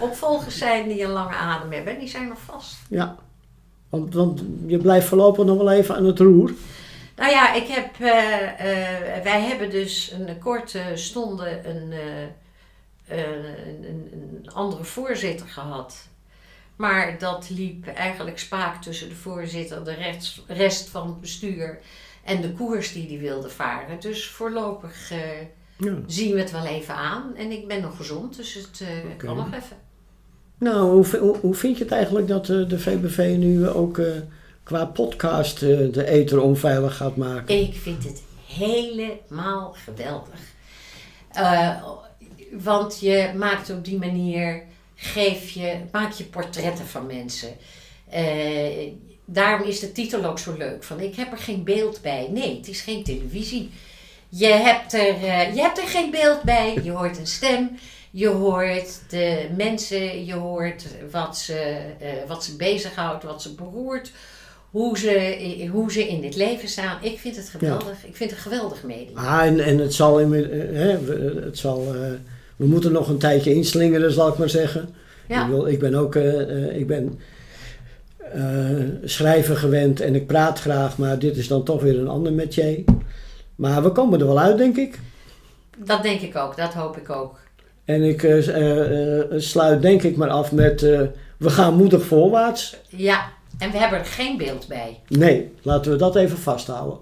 opvolgers zijn die een lange adem hebben. En die zijn nog vast. Ja. Want, want je blijft voorlopig nog wel even aan het roer. Nou ja, ik heb, eh, eh, wij hebben dus een korte stonde een, uh, een, een, een, andere voorzitter gehad. Maar dat liep eigenlijk spaak tussen de voorzitter, de rest, rest van het bestuur en de koers die die wilde varen. Dus voorlopig ja. zien we het wel even aan. En ik ben nog gezond, dus het okay. kan nog even. Nou, hoe, vind je het eigenlijk dat de VBV nu ook qua podcast uh, de ether onveilig gaat maken? Ik vind het helemaal geweldig. Want je maakt op die manier, geef je, maak je portretten van mensen. Daarom is de titel ook zo leuk. Van ik heb er geen beeld bij. Nee, het is geen televisie. Je hebt er, je hebt er geen beeld bij. Je hoort een stem. Je hoort de mensen. Je hoort wat ze, wat ze bezighoudt, wat ze beroert hoe ze, hoe ze in dit leven staan. Ik vind het geweldig. Ik vind het een geweldig medium. Ah, en, en het zal, in, eh, hè, het zal uh, we moeten nog een tijdje inslingeren, zal ik maar zeggen. Ja. Ik, wil, ik ben ook uh, ik ben, schrijver gewend en ik praat graag, maar dit is dan toch weer een ander metier. Maar we komen er wel uit, denk ik. Dat denk ik ook, dat hoop ik ook. En ik sluit denk ik maar af met, we gaan moedig voorwaarts. Ja, en we hebben er geen beeld bij. Nee, laten we dat even vasthouden.